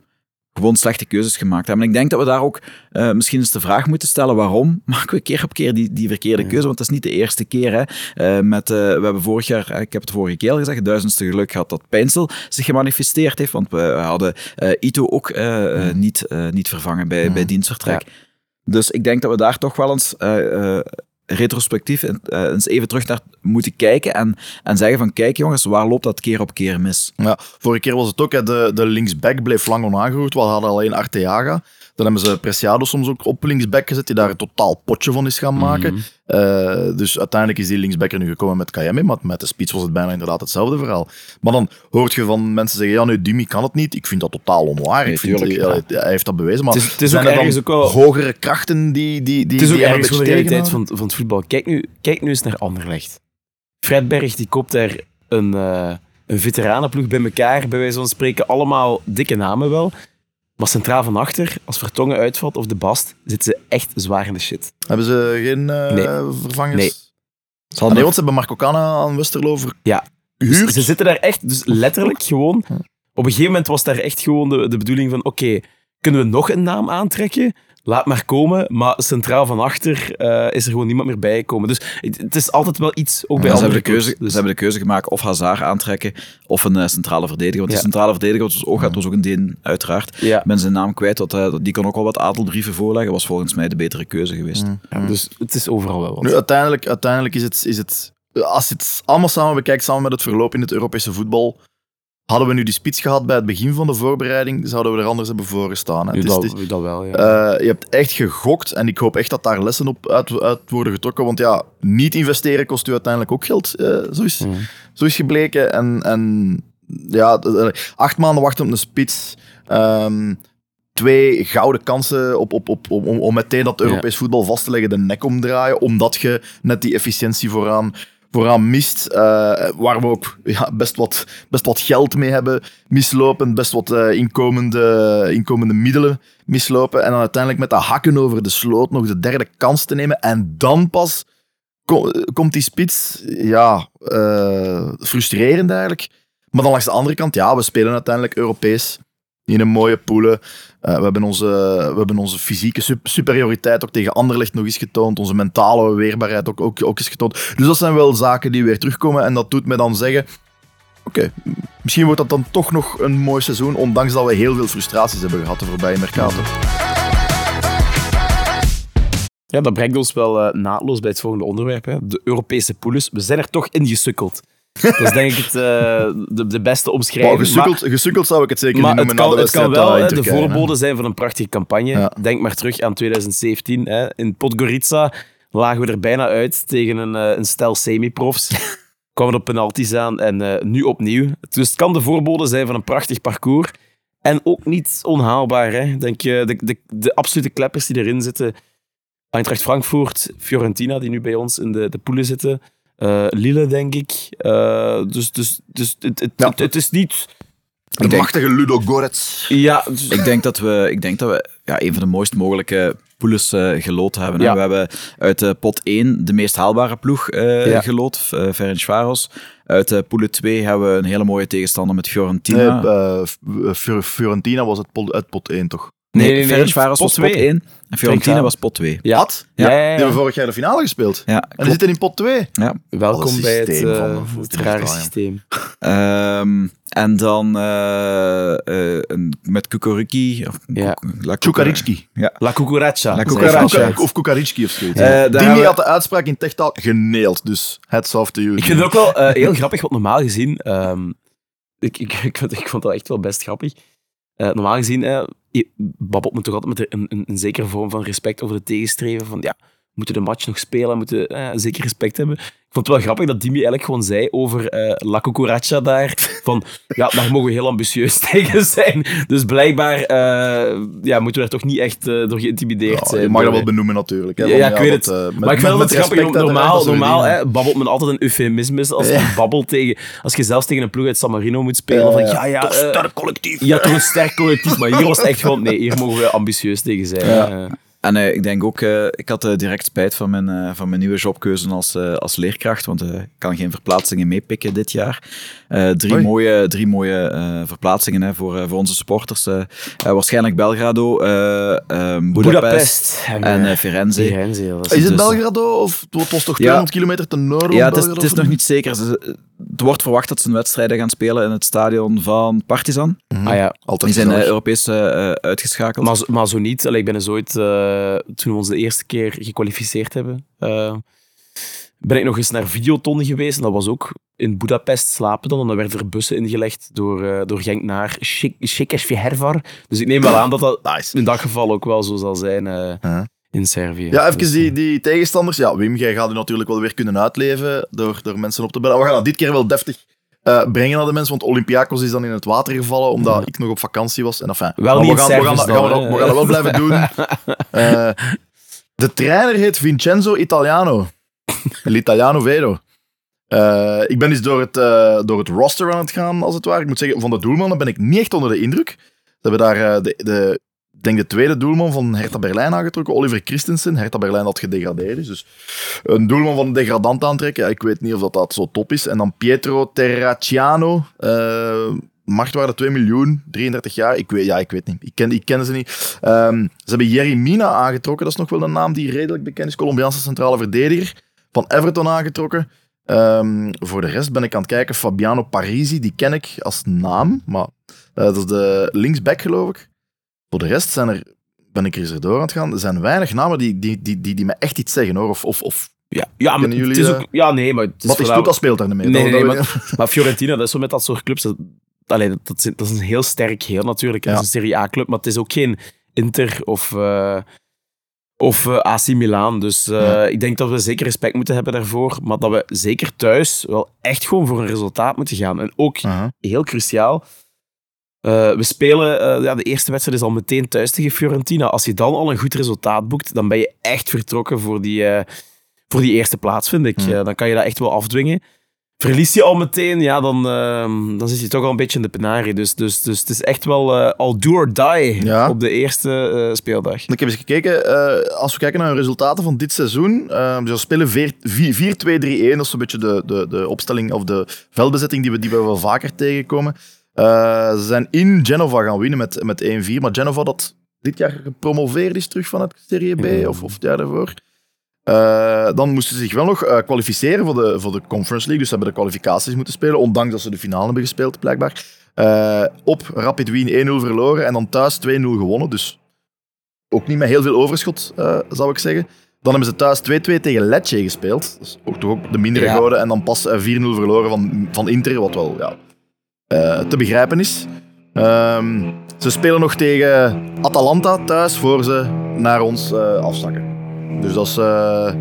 gewoon slechte keuzes gemaakt hebben. En ik denk dat we daar ook eh, misschien eens de vraag moeten stellen waarom maken we keer op keer die, die verkeerde keuze? Want dat is niet de eerste keer. Hè. Eh, met, eh, we hebben vorig jaar, ik heb het vorige keer al gezegd, duizendste geluk gehad dat Pijnsel zich gemanifesteerd heeft. Want we hadden Ito ook niet, niet vervangen bij, bij dienstvertrek. Dus ik denk dat we daar toch wel eens eh, eh, retrospectief eh, eens even terug naar moeten kijken en, en zeggen van kijk jongens, waar loopt dat keer op keer mis? Ja, vorige keer was het ook, hè, de, de linksback bleef lang onaangeroerd. We hadden alleen Arteaga. Dan hebben ze Preciado soms ook op linksback gezet, die daar een totaal potje van is gaan maken. Eh, dus uiteindelijk is die linksback er nu gekomen met Kayemi, maar met de spits was het bijna inderdaad hetzelfde verhaal. Maar dan hoort je van mensen zeggen, ja nee, Dimi kan het niet. Ik vind dat totaal onwaar. Nee, ik vind, tuurlijk, ja, Hij heeft dat bewezen, maar Het is- het is zijn ook er ergens ook hogere krachten die, die, die, Het is ook ergens de realiteit van, van het voetbal. Kijk nu, kijk nu eens naar Anderlecht. Fred Berg die koopt daar een, eh een veteranenploeg bij elkaar, bij wijze van spreken. Allemaal dikke namen wel. Maar centraal van achter, als Vertongen uitvalt of de Bast, zitten ze echt zwaar in de shit. Hebben ze geen eh, Nee. vervangers? Nee. Ze Ah, hadden want ze hebben Marco Canna aan Westerlo Ja. Gehuurd. ze zitten daar echt, dus letterlijk gewoon. Op een gegeven moment was daar echt gewoon de, de bedoeling van: oké, kunnen we nog een naam aantrekken? Laat maar komen. Maar centraal van achter eh, is er gewoon niemand meer bijgekomen. Dus het, het is altijd wel iets, ook bij Ja, ze, andere hebben de keuze. Dus- ze hebben de keuze gemaakt of Hazard aantrekken of een eh, centrale verdediger. Want Ja. die centrale verdediger was ook, was ook een Deen, uiteraard. Ja. Ben zijn naam kwijt, dat, eh, die kon ook wel wat adelbrieven voorleggen. Was volgens mij de betere keuze geweest. ja, dus het is overal wel wat. Nu, uiteindelijk, uiteindelijk is het, is het... Als je het allemaal samen bekijkt, samen met het verloop in het Europese voetbal, hadden we nu die spits gehad bij het begin van de voorbereiding, zouden we er anders hebben voor gestaan. hè. Dat, is- dat wel, ja. Eh, je hebt echt gegokt en ik hoop echt dat daar lessen op uit, uit worden getrokken. Want ja, niet investeren kost u uiteindelijk ook geld. eh, zo, is, Mm. zo is gebleken. En, en ja, acht maanden wachten op een spits. Ehm, twee gouden kansen op, op, op, om, om- om meteen dat Europees voetbal vast te leggen, de nek omdraaien. Omdat je net die efficiëntie vooraan, vooraan mist. eh, waar we ook ja, best, wat, best wat geld mee hebben mislopen. Best wat eh, inkomende, inkomende middelen mislopen. En dan uiteindelijk met de hakken over de sloot nog de derde kans te nemen. En dan pas ko- komt die spits. Ja, eh, frustrerend eigenlijk. Maar dan langs de andere kant, ja, we spelen uiteindelijk Europees. In een mooie poelen. Eh, we, hebben onze, we hebben onze fysieke sup- superioriteit ook tegen Anderlecht nog eens getoond. Onze mentale weerbaarheid ook, ook, ook eens getoond. Dus dat zijn wel zaken die weer terugkomen. En dat doet mij dan zeggen... Oké, misschien wordt dat dan toch nog een mooi seizoen. Ondanks dat we heel veel frustraties hebben gehad de voorbije Mercato. Ja, dat brengt ons wel eh, naadloos bij het volgende onderwerp. Hè. De Europese poules. We zijn er toch in gesukkeld. Dat is denk ik het, eh, de, de beste Wow, omschrijving. gesukkeld, gesukkeld zou ik het zeker maar, niet het noemen kan, het kan wedstrijd wel daar hè, in de voorbode zijn van een prachtige campagne. Ja. Denk maar terug aan 2017. Hè. In Podgorica lagen we er bijna uit tegen een, eh, een stel semi-profs. kwamen er op penalties aan en eh, nu opnieuw. Dus het kan de voorbode zijn van een prachtig parcours. En ook niet onhaalbaar. Hè. Denk, je de, de, de absolute kleppers die erin zitten. Eintracht Frankfurt, Fiorentina, die nu bij ons in de, de poelen zitten. Eh, Lille, denk ik. Eh, dus dus, dus het, het, Ja. het, het is niet... De denk- machtige Ludo Gorets. Ja, dus- Ik denk dat we, ik denk dat we ja, een van de mooist mogelijke poules eh gelood hebben. Ja. We hebben uit eh, pot 1 de meest haalbare ploeg eh Ja. gelood, uh, Ferencvaros. Uit uh, pool 2 hebben we een hele mooie tegenstander met Nee, Fiorentina. eh, F- Fiorentina was het pot, uit pot 1, toch? Nee, nee, nee. Ferencvaros was Pot pot twee. 1 en Fiorentina was pot 2. Ja. Wat? Ja, ja, ja. Die hebben vorig jaar de finale gespeeld. Ja, En die zitten in pot 2. Ja. Welkom bij het, systeem van de het rare ja. systeem. Ehm, en dan eh, eh, met Kukuriki. Of, Ja. La. Ja. La Kuka- Of Kukaricki of zoiets. Hebben we- had de uitspraak in techtaal geneeld, dus hats off to you. Ik vind het ook wel heel grappig, want normaal gezien... ehm, ik, ik, ik, vond, ik vond dat echt wel best grappig. Eh, normaal gezien eh, je babbelt me toch altijd met een, een, een zekere vorm van respect over de tegenstreven. Van ja, moeten de match nog spelen, moeten eh, zeker respect hebben. Ik vond het wel grappig dat Dimi eigenlijk gewoon zei over eh La daar. Van ja, daar mogen we heel ambitieus tegen zijn. Dus blijkbaar eh, ja, moeten we daar toch niet echt eh, door geïntimideerd Ja, zijn. je mag dat wel benoemen natuurlijk. Hè, Ja, ja, ik weet dat, het. eh, met- maar ik vind met- het met grappig, respect want uiteraard, normaal, dat normaal hè, babbelt men altijd een eufemisme als Ja. je babbelt tegen... Als je zelfs tegen een ploeg uit San Marino moet spelen, van ja, ja... Toch eh, sterk collectief. ja, toch een sterk collectief, maar hier was het echt gewoon... Nee, hier mogen we ambitieus tegen zijn. Ja. Eh, En eh, ik denk ook, eh, ik had eh, direct spijt van mijn, eh, van mijn nieuwe jobkeuze als, eh, als leerkracht, want eh, ik kan geen verplaatsingen meepikken dit jaar. Eh, drie, mooie, drie mooie eh, verplaatsingen hè, voor, eh, voor onze supporters. waarschijnlijk Belgrado, eh ehm, Budapest en Firenze. Firenze, ja, is- het Dus- Belgrado of het was toch Ja. 200 kilometer ten noorden Ja, het is, Belgrado? het is nog niet zeker. Ze- Er wordt verwacht dat ze een wedstrijden gaan spelen in het stadion van Partizan. Ah ja, Altijd Die zijn eh, gezellig. Europees uitgeschakeld. maar, zo- maar zo niet. Allee, ik ben eens ooit, eh, toen we ons de eerste keer gekwalificeerd hebben, eh, ben ik nog eens naar Videoton geweest. En dat was ook in Budapest slapen dan. En dan werden er bussen ingelegd door, eh, door Genk naar Székesfehérvár. Dus ik neem wel aan dat dat Nice. in dat geval ook wel zo zal zijn eh, Ja. in Servië. Ja, even Dus, die, die tegenstanders. Ja, Wim, jij gaat u natuurlijk wel weer kunnen uitleven door, door mensen op te bellen. We gaan dat dit keer wel deftig eh, brengen naar de mensen, want Olympiakos is dan in het water gevallen, omdat ik nog op vakantie was. En enfin, Wel niet we, gaan, we, gaan, dat- gaan we, dat- we gaan dat wel blijven doen. Eh, de trainer heet Vincenzo Italiano. L'Italiano Vedo. Eh, ik ben dus door het, door het roster aan het gaan, als het ware. Ik moet zeggen, van de doelmannen ben ik niet echt onder de indruk. Ze hebben daar de, de, denk de tweede doelman van Hertha Berlijn aangetrokken, Oliver Christensen. Hertha Berlijn had gedegradeerd, dus een doelman van een degradant aantrekken. Ja, ik weet niet of dat, dat zo top is. En dan Pietro Terracciano, eh marktwaarde 2 miljoen, 33 jaar. Ik weet, ja, ik weet niet. Ik ken, ik ken ze niet. Ehm, ze hebben Jerry Mina aangetrokken, dat is nog wel een naam die redelijk bekend is. Colombiaanse centrale verdediger. Van Everton aangetrokken. Ehm, voor de rest ben ik aan het kijken. Fabiano Parisi, die ken ik als naam, maar eh, dat is de linksback, geloof ik. Voor de rest zijn er, ben ik er eens door aan het gaan. Er zijn weinig namen die, die, die, die, die me echt iets zeggen hoor. Of, of, of Ja, ja maar Kennen het jullie, is ook... Ja, nee, maar... Het is wat is Stuka speelt daar niet mee. Nee, Dat- nee, dat- maar, maar Fiorentina, dat is zo met dat soort clubs. Dat, allee, dat, dat, is, dat is een heel sterk heel natuurlijk. Het Ja. is een Serie A-club, maar het is ook geen Inter of, eh, of eh, AC Milan. Dus eh, Ja. ik denk dat we zeker respect moeten hebben daarvoor. Maar dat we zeker thuis wel echt gewoon voor een resultaat moeten gaan. En ook heel cruciaal. Eh, we spelen, eh, ja, de eerste wedstrijd is al meteen thuis tegen Fiorentina. Als je dan al een goed resultaat boekt, dan ben je echt vertrokken voor die, eh, voor die eerste plaats, vind ik. Hmm. Dan kan je dat echt wel afdwingen. Verlies je al meteen, ja, dan, eh, dan zit je toch al een beetje in de penarie. Dus, dus, dus het is echt wel al do or die Ja. op de eerste speeldag. Ik heb eens gekeken, als we kijken naar de resultaten van dit seizoen, eh ze spelen veer- vi- 4-2-3-1, dat is een beetje de, de, de opstelling of de veldbezetting die we, die we wel vaker tegenkomen. Eh, ze zijn in Genova gaan winnen met, met 1-4, maar Genova dat dit jaar gepromoveerd is terug van het Serie B, Ja. of, of het jaar daarvoor. Eh, dan moesten ze zich wel nog eh, kwalificeren voor de, voor de Conference League, dus ze hebben de kwalificaties moeten spelen, ondanks dat ze de finale hebben gespeeld, blijkbaar. Op Rapid Wien 1-0 verloren en dan thuis 2-0 gewonnen, dus ook niet met heel veel overschot, zou ik zeggen. Dan hebben ze thuis 2-2 tegen Lecce gespeeld. Is ook toch ook de mindere Ja. En dan pas eh, 4-0 verloren van, van Inter, wat wel ja, eh, te begrijpen is. Ehm, ze spelen nog tegen Atalanta thuis voor ze naar ons afzakken. Dus dat is, eh,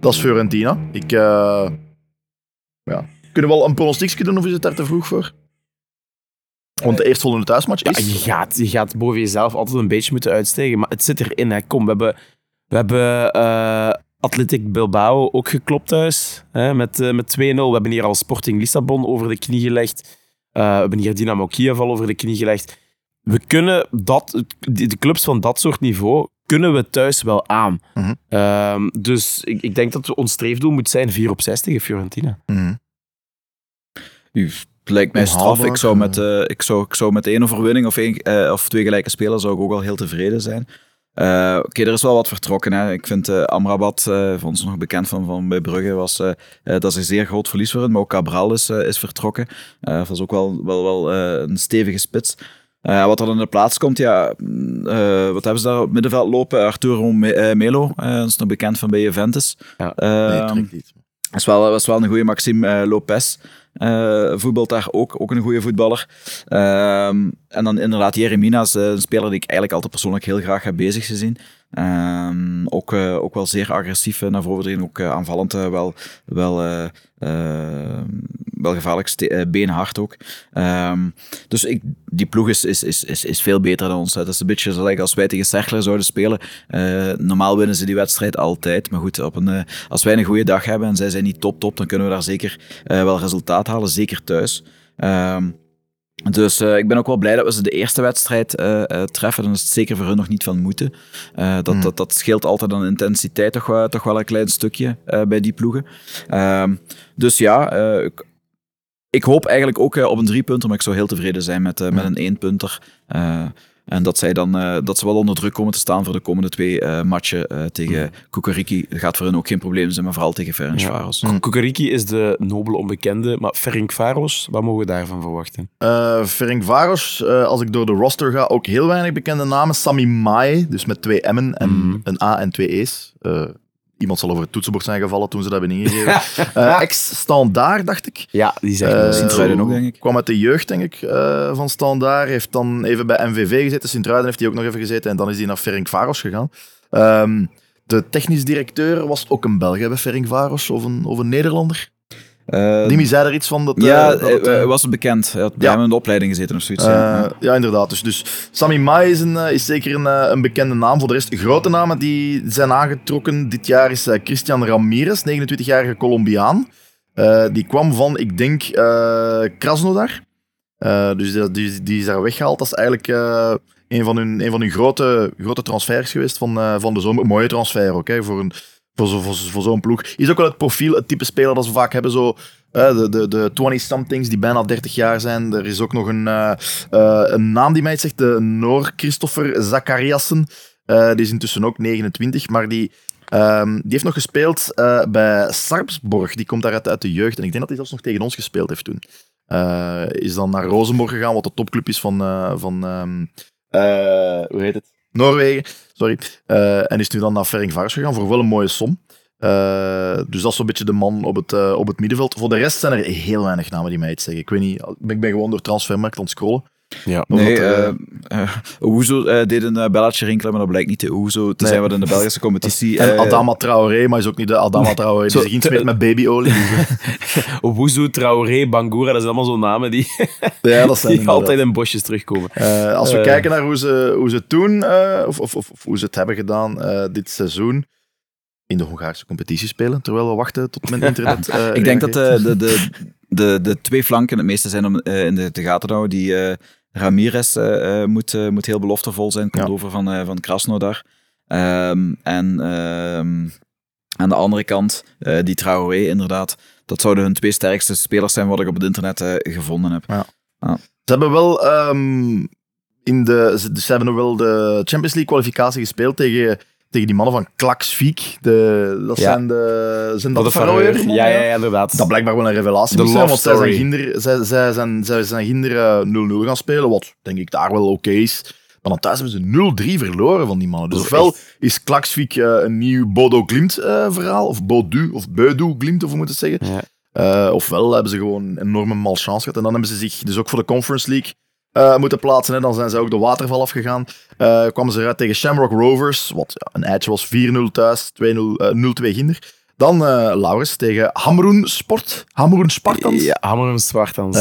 dat is Fiorentina. Ik, ja. Kunnen we wel een pronostiekje doen of is het daar te vroeg voor? Want de eerstvolgende thuismatch Ja, is... je, gaat, je gaat boven jezelf altijd een beetje moeten uitstegen. Maar het zit erin. Hè. Kom, we hebben, we hebben Athletic Bilbao ook geklopt thuis. Hè, met, met 2-0. We hebben hier al Sporting Lissabon over de knie gelegd. Eh, we hebben hier Dynamo Kiev al over de knie gelegd. We kunnen dat, de clubs van dat soort niveau kunnen we thuis wel aan. Mhm. Ehm, dus ik, ik denk dat we- ons streefdoel moet zijn 4 op 6 tegen Fiorentina. Mhm. U, het lijkt mij straf. Ik zou, met, eh, ik, zou, ik zou met één overwinning of, één, eh, of twee gelijke spelen zou ik ook wel heel tevreden zijn. Eh, Oké, er is wel wat vertrokken. Hè. Ik vind eh, Amrabat, eh voor ons nog bekend van, van bij Brugge, was, dat is een zeer groot verlies voor hen. Maar ook Cabral is, is vertrokken. Dat is ook wel, wel, wel een stevige spits. Wat dan in de plaats komt, ja, mm, wat hebben ze daar op het middenveld lopen? Arturo Me- Melo, dat is nog bekend van bij Juventus. Ja. Nee, Ehm, niet. dat is wel, dat is wel een goede Maxime Lopez. Eh voetbalt daar ook, ook een goede voetballer. Ehm, en dan inderdaad Jeremina is eh, een speler die ik eigenlijk altijd persoonlijk heel graag heb bezig gezien. Ehm, ook, eh, ook wel zeer agressief naar voren dringen, ook eh, aanvallend eh, wel, wel, eh, eh, wel gevaarlijk, beenhard ook. Ehm, dus ik, die ploeg is, is, is, is, veel beter dan ons. Het is een beetje zoals als wij tegen Cerkler zouden spelen. Normaal winnen ze die wedstrijd altijd. Maar goed, op een, als wij een goede dag hebben en zij zijn niet top top, dan kunnen we daar zeker wel resultaat halen, zeker thuis. Ehm, dus eh, ik ben ook wel blij dat we ze de eerste wedstrijd eh, eh, treffen. Dan is het zeker voor hun nog niet van moeten. Dat, Hmm. dat, dat scheelt altijd aan intensiteit toch wel, toch wel een klein stukje bij die ploegen. Ehm, dus ja, ik, ik hoop eigenlijk ook op een driepunter, maar ik zou heel tevreden zijn met, met een éénpunter. Eh, en dat, zij dan, eh, dat ze wel onder druk komen te staan voor de komende twee eh, matchen eh, tegen Kukariki. Dat gaat voor hen ook geen probleem zijn, maar vooral tegen Ferencvaros. Ja. Kukariki is de nobele onbekende, maar Ferencvaros, wat mogen we daarvan verwachten? Eh Ferenc Varos, eh, als ik door de roster ga, ook heel weinig bekende namen. Sami Mai, dus met twee M'en en Mhm. een A en twee E's. Eh, iemand zal over het toetsenbord zijn gevallen toen ze dat hebben ingegeven. Eh, Ex-standaard, dacht ik. Ja, die Eh, uh, Sint-Truiden ook, denk ik. Kwam uit de jeugd, denk ik, eh, van Standaard. Heeft dan even bij MVV gezeten. Sint-Truiden heeft hij ook nog even gezeten. En dan is hij naar Ferenc Varos gegaan. Ehm, de technisch directeur was ook een Belg bij Ferenc Varos, of een, of een Nederlander. Eh, Dimi zei er iets van. Dat, eh, ja, dat het, hij eh, was het bekend. Hij had bij Ja. hem in de opleiding gezeten of zoiets. Eh, ja. ja, inderdaad. Dus, dus Sami Mai is, een, eh, is zeker een, eh, een bekende naam. Voor de rest, grote namen die zijn aangetrokken dit jaar is eh, Christian Ramirez, 29-jarige Colombiaan. Eh, die kwam van, ik denk, eh Krasnodar. Eh, dus die, die, is daar weggehaald. Dat is eigenlijk... eh, een van hun, een van hun grote, grote transfers geweest van, eh, van de zomer. Een mooie transfer ook, hè, voor, een, voor, zo, voor, zo'n ploeg. Is ook wel het profiel, het type speler dat ze vaak hebben, zo... de, de, de 20-somethings die bijna 30 jaar zijn. Er is ook nog een, eh, eh, een naam die mij zegt, de Noor Christopher Zachariassen. Eh, die is intussen ook 29, maar die, ehm, die heeft nog gespeeld bij Sarpsborg. Die komt daaruit uit de jeugd. En ik denk dat hij zelfs nog tegen ons gespeeld heeft toen. Is dan naar Rosenborg gegaan, wat de topclub is van, van ehm, eh, hoe heet het? Noorwegen. Sorry. Eh, en is nu dan naar Ferencvaros gegaan voor wel een mooie som. Eh, dus dat is zo'n beetje de man op het, eh, op het middenveld. Voor de rest zijn er heel weinig namen die mij iets zeggen. Ik weet niet, ik ben gewoon door transfermarkt aan het scrollen. Ja. Nee, dat, eh, eh eh, Owuzo eh, deed een belletje rinkelen, maar dat blijkt niet de te Nee. zijn wat in de Belgische competitie... en eh, Adama Traoré, maar is ook niet de Adama Traoré die zich insmeert met babyolie. Wuzu, Traoré, Bangura, dat zijn allemaal zo'n namen die, ja, dat zijn die altijd in bosjes terugkomen. Eh, als we kijken naar hoe ze, hoe ze het doen, eh, of, of, of, of hoe ze het hebben gedaan eh, dit seizoen, in de Hongaarse competitie spelen, terwijl we wachten tot mijn internet. eh, Ik denk dat de, de, de, de, twee flanken het meeste zijn om eh, in de, de gaten te houden. Die eh, Ramirez eh, eh, moet, eh, moet heel beloftevol zijn. Komt Ja. over van, eh van Krasnodar. Ehm, en ehm, aan de andere kant, eh, die Traoré inderdaad. Dat zouden hun twee sterkste spelers zijn wat ik op het internet eh, gevonden heb. Ze hebben wel ehm, in de, ze, ze hebben nog wel de Champions League kwalificatie gespeeld tegen, tegen die mannen van Klaksvik. De, dat Ja. zijn de, zijn dat de. Ja, ja, ja, inderdaad. Dat blijkbaar wel een revelatie De moest zijn, want zij zijn, ginder, zij, zij zijn, zij zijn ginder eh, 0-0 gaan spelen, wat denk ik daar wel oké is. Maar dan thuis hebben ze 0-3 verloren van die mannen. Dus ofwel is Klaksvik eh, een nieuw Bodo Glimt eh, verhaal, of Bodu, of Beudu Glimt, of hoe moet het zeggen. Ja. Eh, ofwel hebben ze gewoon een enorme malchance gehad. En dan hebben ze zich dus ook voor de Conference League eh, moeten plaatsen. Hè. Dan zijn ze ook de waterval afgegaan. Eh kwamen ze eruit tegen Shamrock Rovers, wat ja, een eitje was 4-0 thuis, 2-0, eh, 0-2 ginder. Dan eh Laurens tegen Hamroen Sport, Hamroen Spartans. Ja, Hammer en Spartans.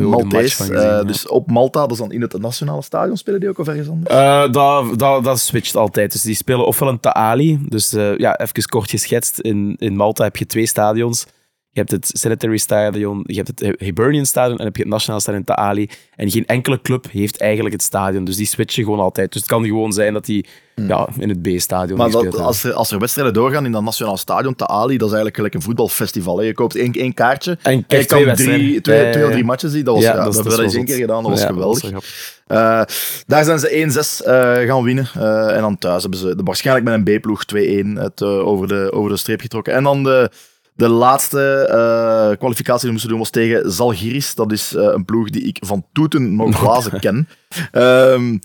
Maltese, ja. dus op Malta, dat is dan in het nationale stadion spelen die ook of ergens anders? Dat, dat, dat switcht altijd. Dus die spelen ofwel een Taali. Dus ja, even kort geschetst. In, in Malta heb je twee stadions. Je hebt het Sanitary Stadion, je hebt het Hibernian Stadion en heb je het Nationaal Stadion Taali. En geen enkele club heeft eigenlijk het stadion. Dus die switchen gewoon altijd. Dus het kan gewoon zijn dat die ja, in het B-stadion Hmm. Maar dat, als, er, als er wedstrijden doorgaan in dat nationaal stadion, te Ali, dat is eigenlijk gelijk een voetbalfestival. Hè. Je koopt één, één kaartje En en je kan twee drie, twee, twee of drie matches zien. Dat was, Ja, ja, dat eens één keer gedaan, dat was geweldig. Eh, daar zijn ze 1-6 eh, gaan winnen. Eh, en dan thuis hebben ze de, waarschijnlijk met een B-ploeg 2-1 het, over, de, over de streep getrokken. En dan de, de laatste eh, kwalificatie die we moesten doen was tegen Zalgiris. Dat is eh, een ploeg die ik van toeten nog glazen ken. Ehm 0-4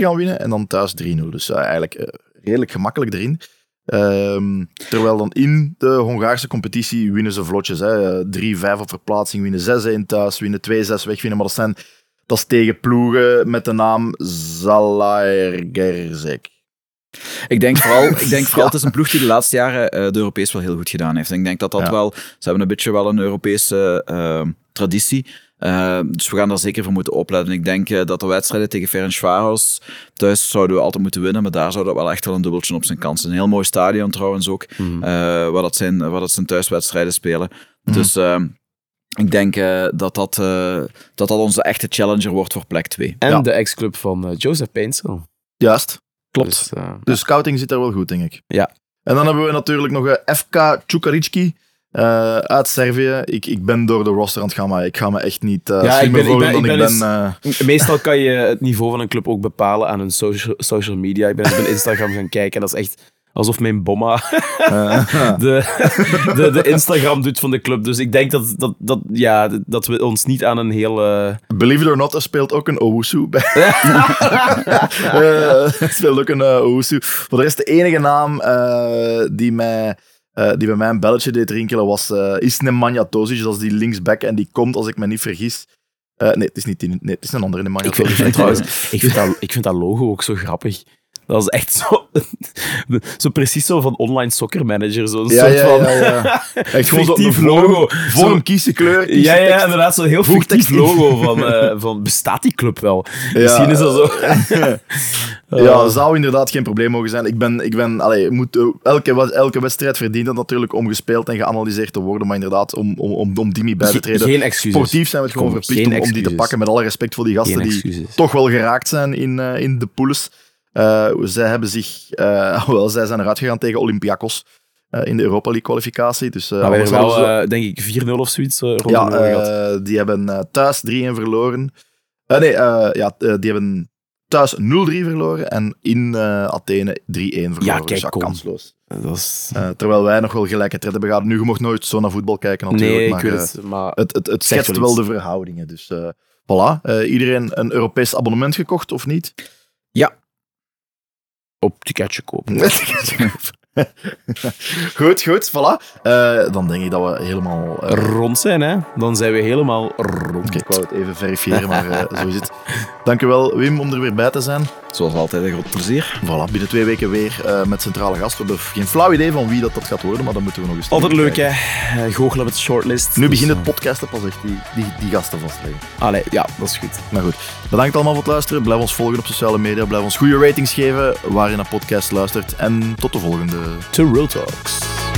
gaan winnen en dan thuis 3-0. Dus eh, eigenlijk redelijk gemakkelijk erin. Ehm, terwijl dan in de Hongaarse competitie winnen ze vlotjes. hè. 3-5 op verplaatsing, winnen 6-1 thuis, winnen 2-6 wegwinnen. Maar dat, zijn, dat is tegen ploegen met de naam Zalaegerszeg. Ik denk vooral, ik denk vooral het is een ploeg die de laatste jaren eh, de Europees wel heel goed gedaan heeft. En ik denk dat dat Ja. wel, ze hebben een beetje wel een Europese eh, traditie. Eh, dus we gaan daar zeker voor moeten opletten. Ik denk eh, dat de wedstrijden tegen Ferencváros thuis zouden we altijd moeten winnen, maar daar zou dat wel echt wel een dubbeltje op zijn kans zijn. Een heel mooi stadion trouwens ook, Mhm. eh, waar, dat zijn, waar dat zijn thuiswedstrijden spelen. Dus eh, ik denk eh, dat, dat, eh, dat dat onze echte challenger wordt voor plek 2. En Ja. de ex-club van Joseph Painsel. Juist. Klopt. Dus, eh, De scouting zit daar wel goed, denk ik. Ja. En dan hebben we natuurlijk nog eh, FK Čukarički eh, uit Servië. Ik, ik ben door de roster aan het gaan, maar ik ga me echt niet uh, Ja, ik ben- ik ben- ik ben ik eens- ben... Meestal kan je het niveau van een club ook bepalen aan hun social, social media. Ik ben eens op hun Instagram gaan kijken en dat is echt alsof mijn bomma eh, de, de, de Instagram doet van de club. Dus ik denk dat, dat, dat, ja, dat we ons niet aan een heel... eh, Believe it or not, er speelt ook een Owusu bij. Er speelt ook een uh, Owusu. Voor de rest, de enige naam die, mij, die bij mij een belletje deed rinkelen was uh, Isnemanja Tosic. Dat is die linksback en die komt, als ik me niet vergis... Uh, nee, het is niet die, nee, het is een andere Nemanja ik, ik, vind dat, ik vind dat logo ook zo grappig. Dat was echt zo, zo precies zo van online soccer manager. Zo'n Ja, soort ja, van ja. Echt fictief vorm- logo. Vorm, Zo- kiezen kleur, kiezen Ja, ja, inderdaad, zo'n heel fictief logo van, eh, van bestaat die club wel? Misschien is dat zo. Ja, zou inderdaad geen probleem mogen zijn. Ik ben, ik ben, allee, moet, elke, elke wedstrijd verdient het natuurlijk om gespeeld en geanalyseerd te worden, maar inderdaad, om, om, om, om Dimi bij te treden. Geen excuses. Sportief zijn we het gewoon verplicht om, die te pakken, met alle respect voor die gasten die toch wel geraakt zijn in, eh, in de poules. Eh, zij hebben zich, eh, wel, zij zijn eruit gegaan tegen Olympiakos eh, in de Europa League kwalificatie. Dus, eh, Maar we anders hebben wel, eh, denk ik, 4-0 of zoiets rond ja, die hebben thuis 3-1 verloren. Nee, ja, die hebben thuis 0-3 verloren en in Athene 3-1 verloren. Ja, kijk, dus ja, kom. kansloos. Dat is... Terwijl wij nog wel gelijkheid hebben gehad. Nu, je mocht nooit zo naar voetbal kijken natuurlijk, Nee, ik maar weet het. Maar het, het, het schetst wel de verhoudingen. Dus voilà. Iedereen een Europees abonnement gekocht, of niet? Op ticketje kopen. goed, goed, voilà. Eh, dan denk ik dat we helemaal... eh, Rond zijn, hè? Dan zijn we helemaal rond. Oké, ik wou het even verifiëren, maar eh, zo is het. Dankjewel, Wim, om er weer bij te zijn. Zoals altijd een groot plezier. Voilà, binnen twee weken weer eh, met centrale gast. We hebben geen flauw idee van wie dat, dat gaat worden, maar dan moeten we nog eens... Altijd leuk, hè? Goochelen met shortlist. Nu Dus, begint eh, het podcasten pas echt die, die, die gasten vastleggen. Allee, ja, dat is goed. Maar goed, bedankt allemaal voor het luisteren. Blijf ons volgen op sociale media. Blijf ons goede ratings geven waar je naar podcast luistert. En tot de volgende. to Real Talks.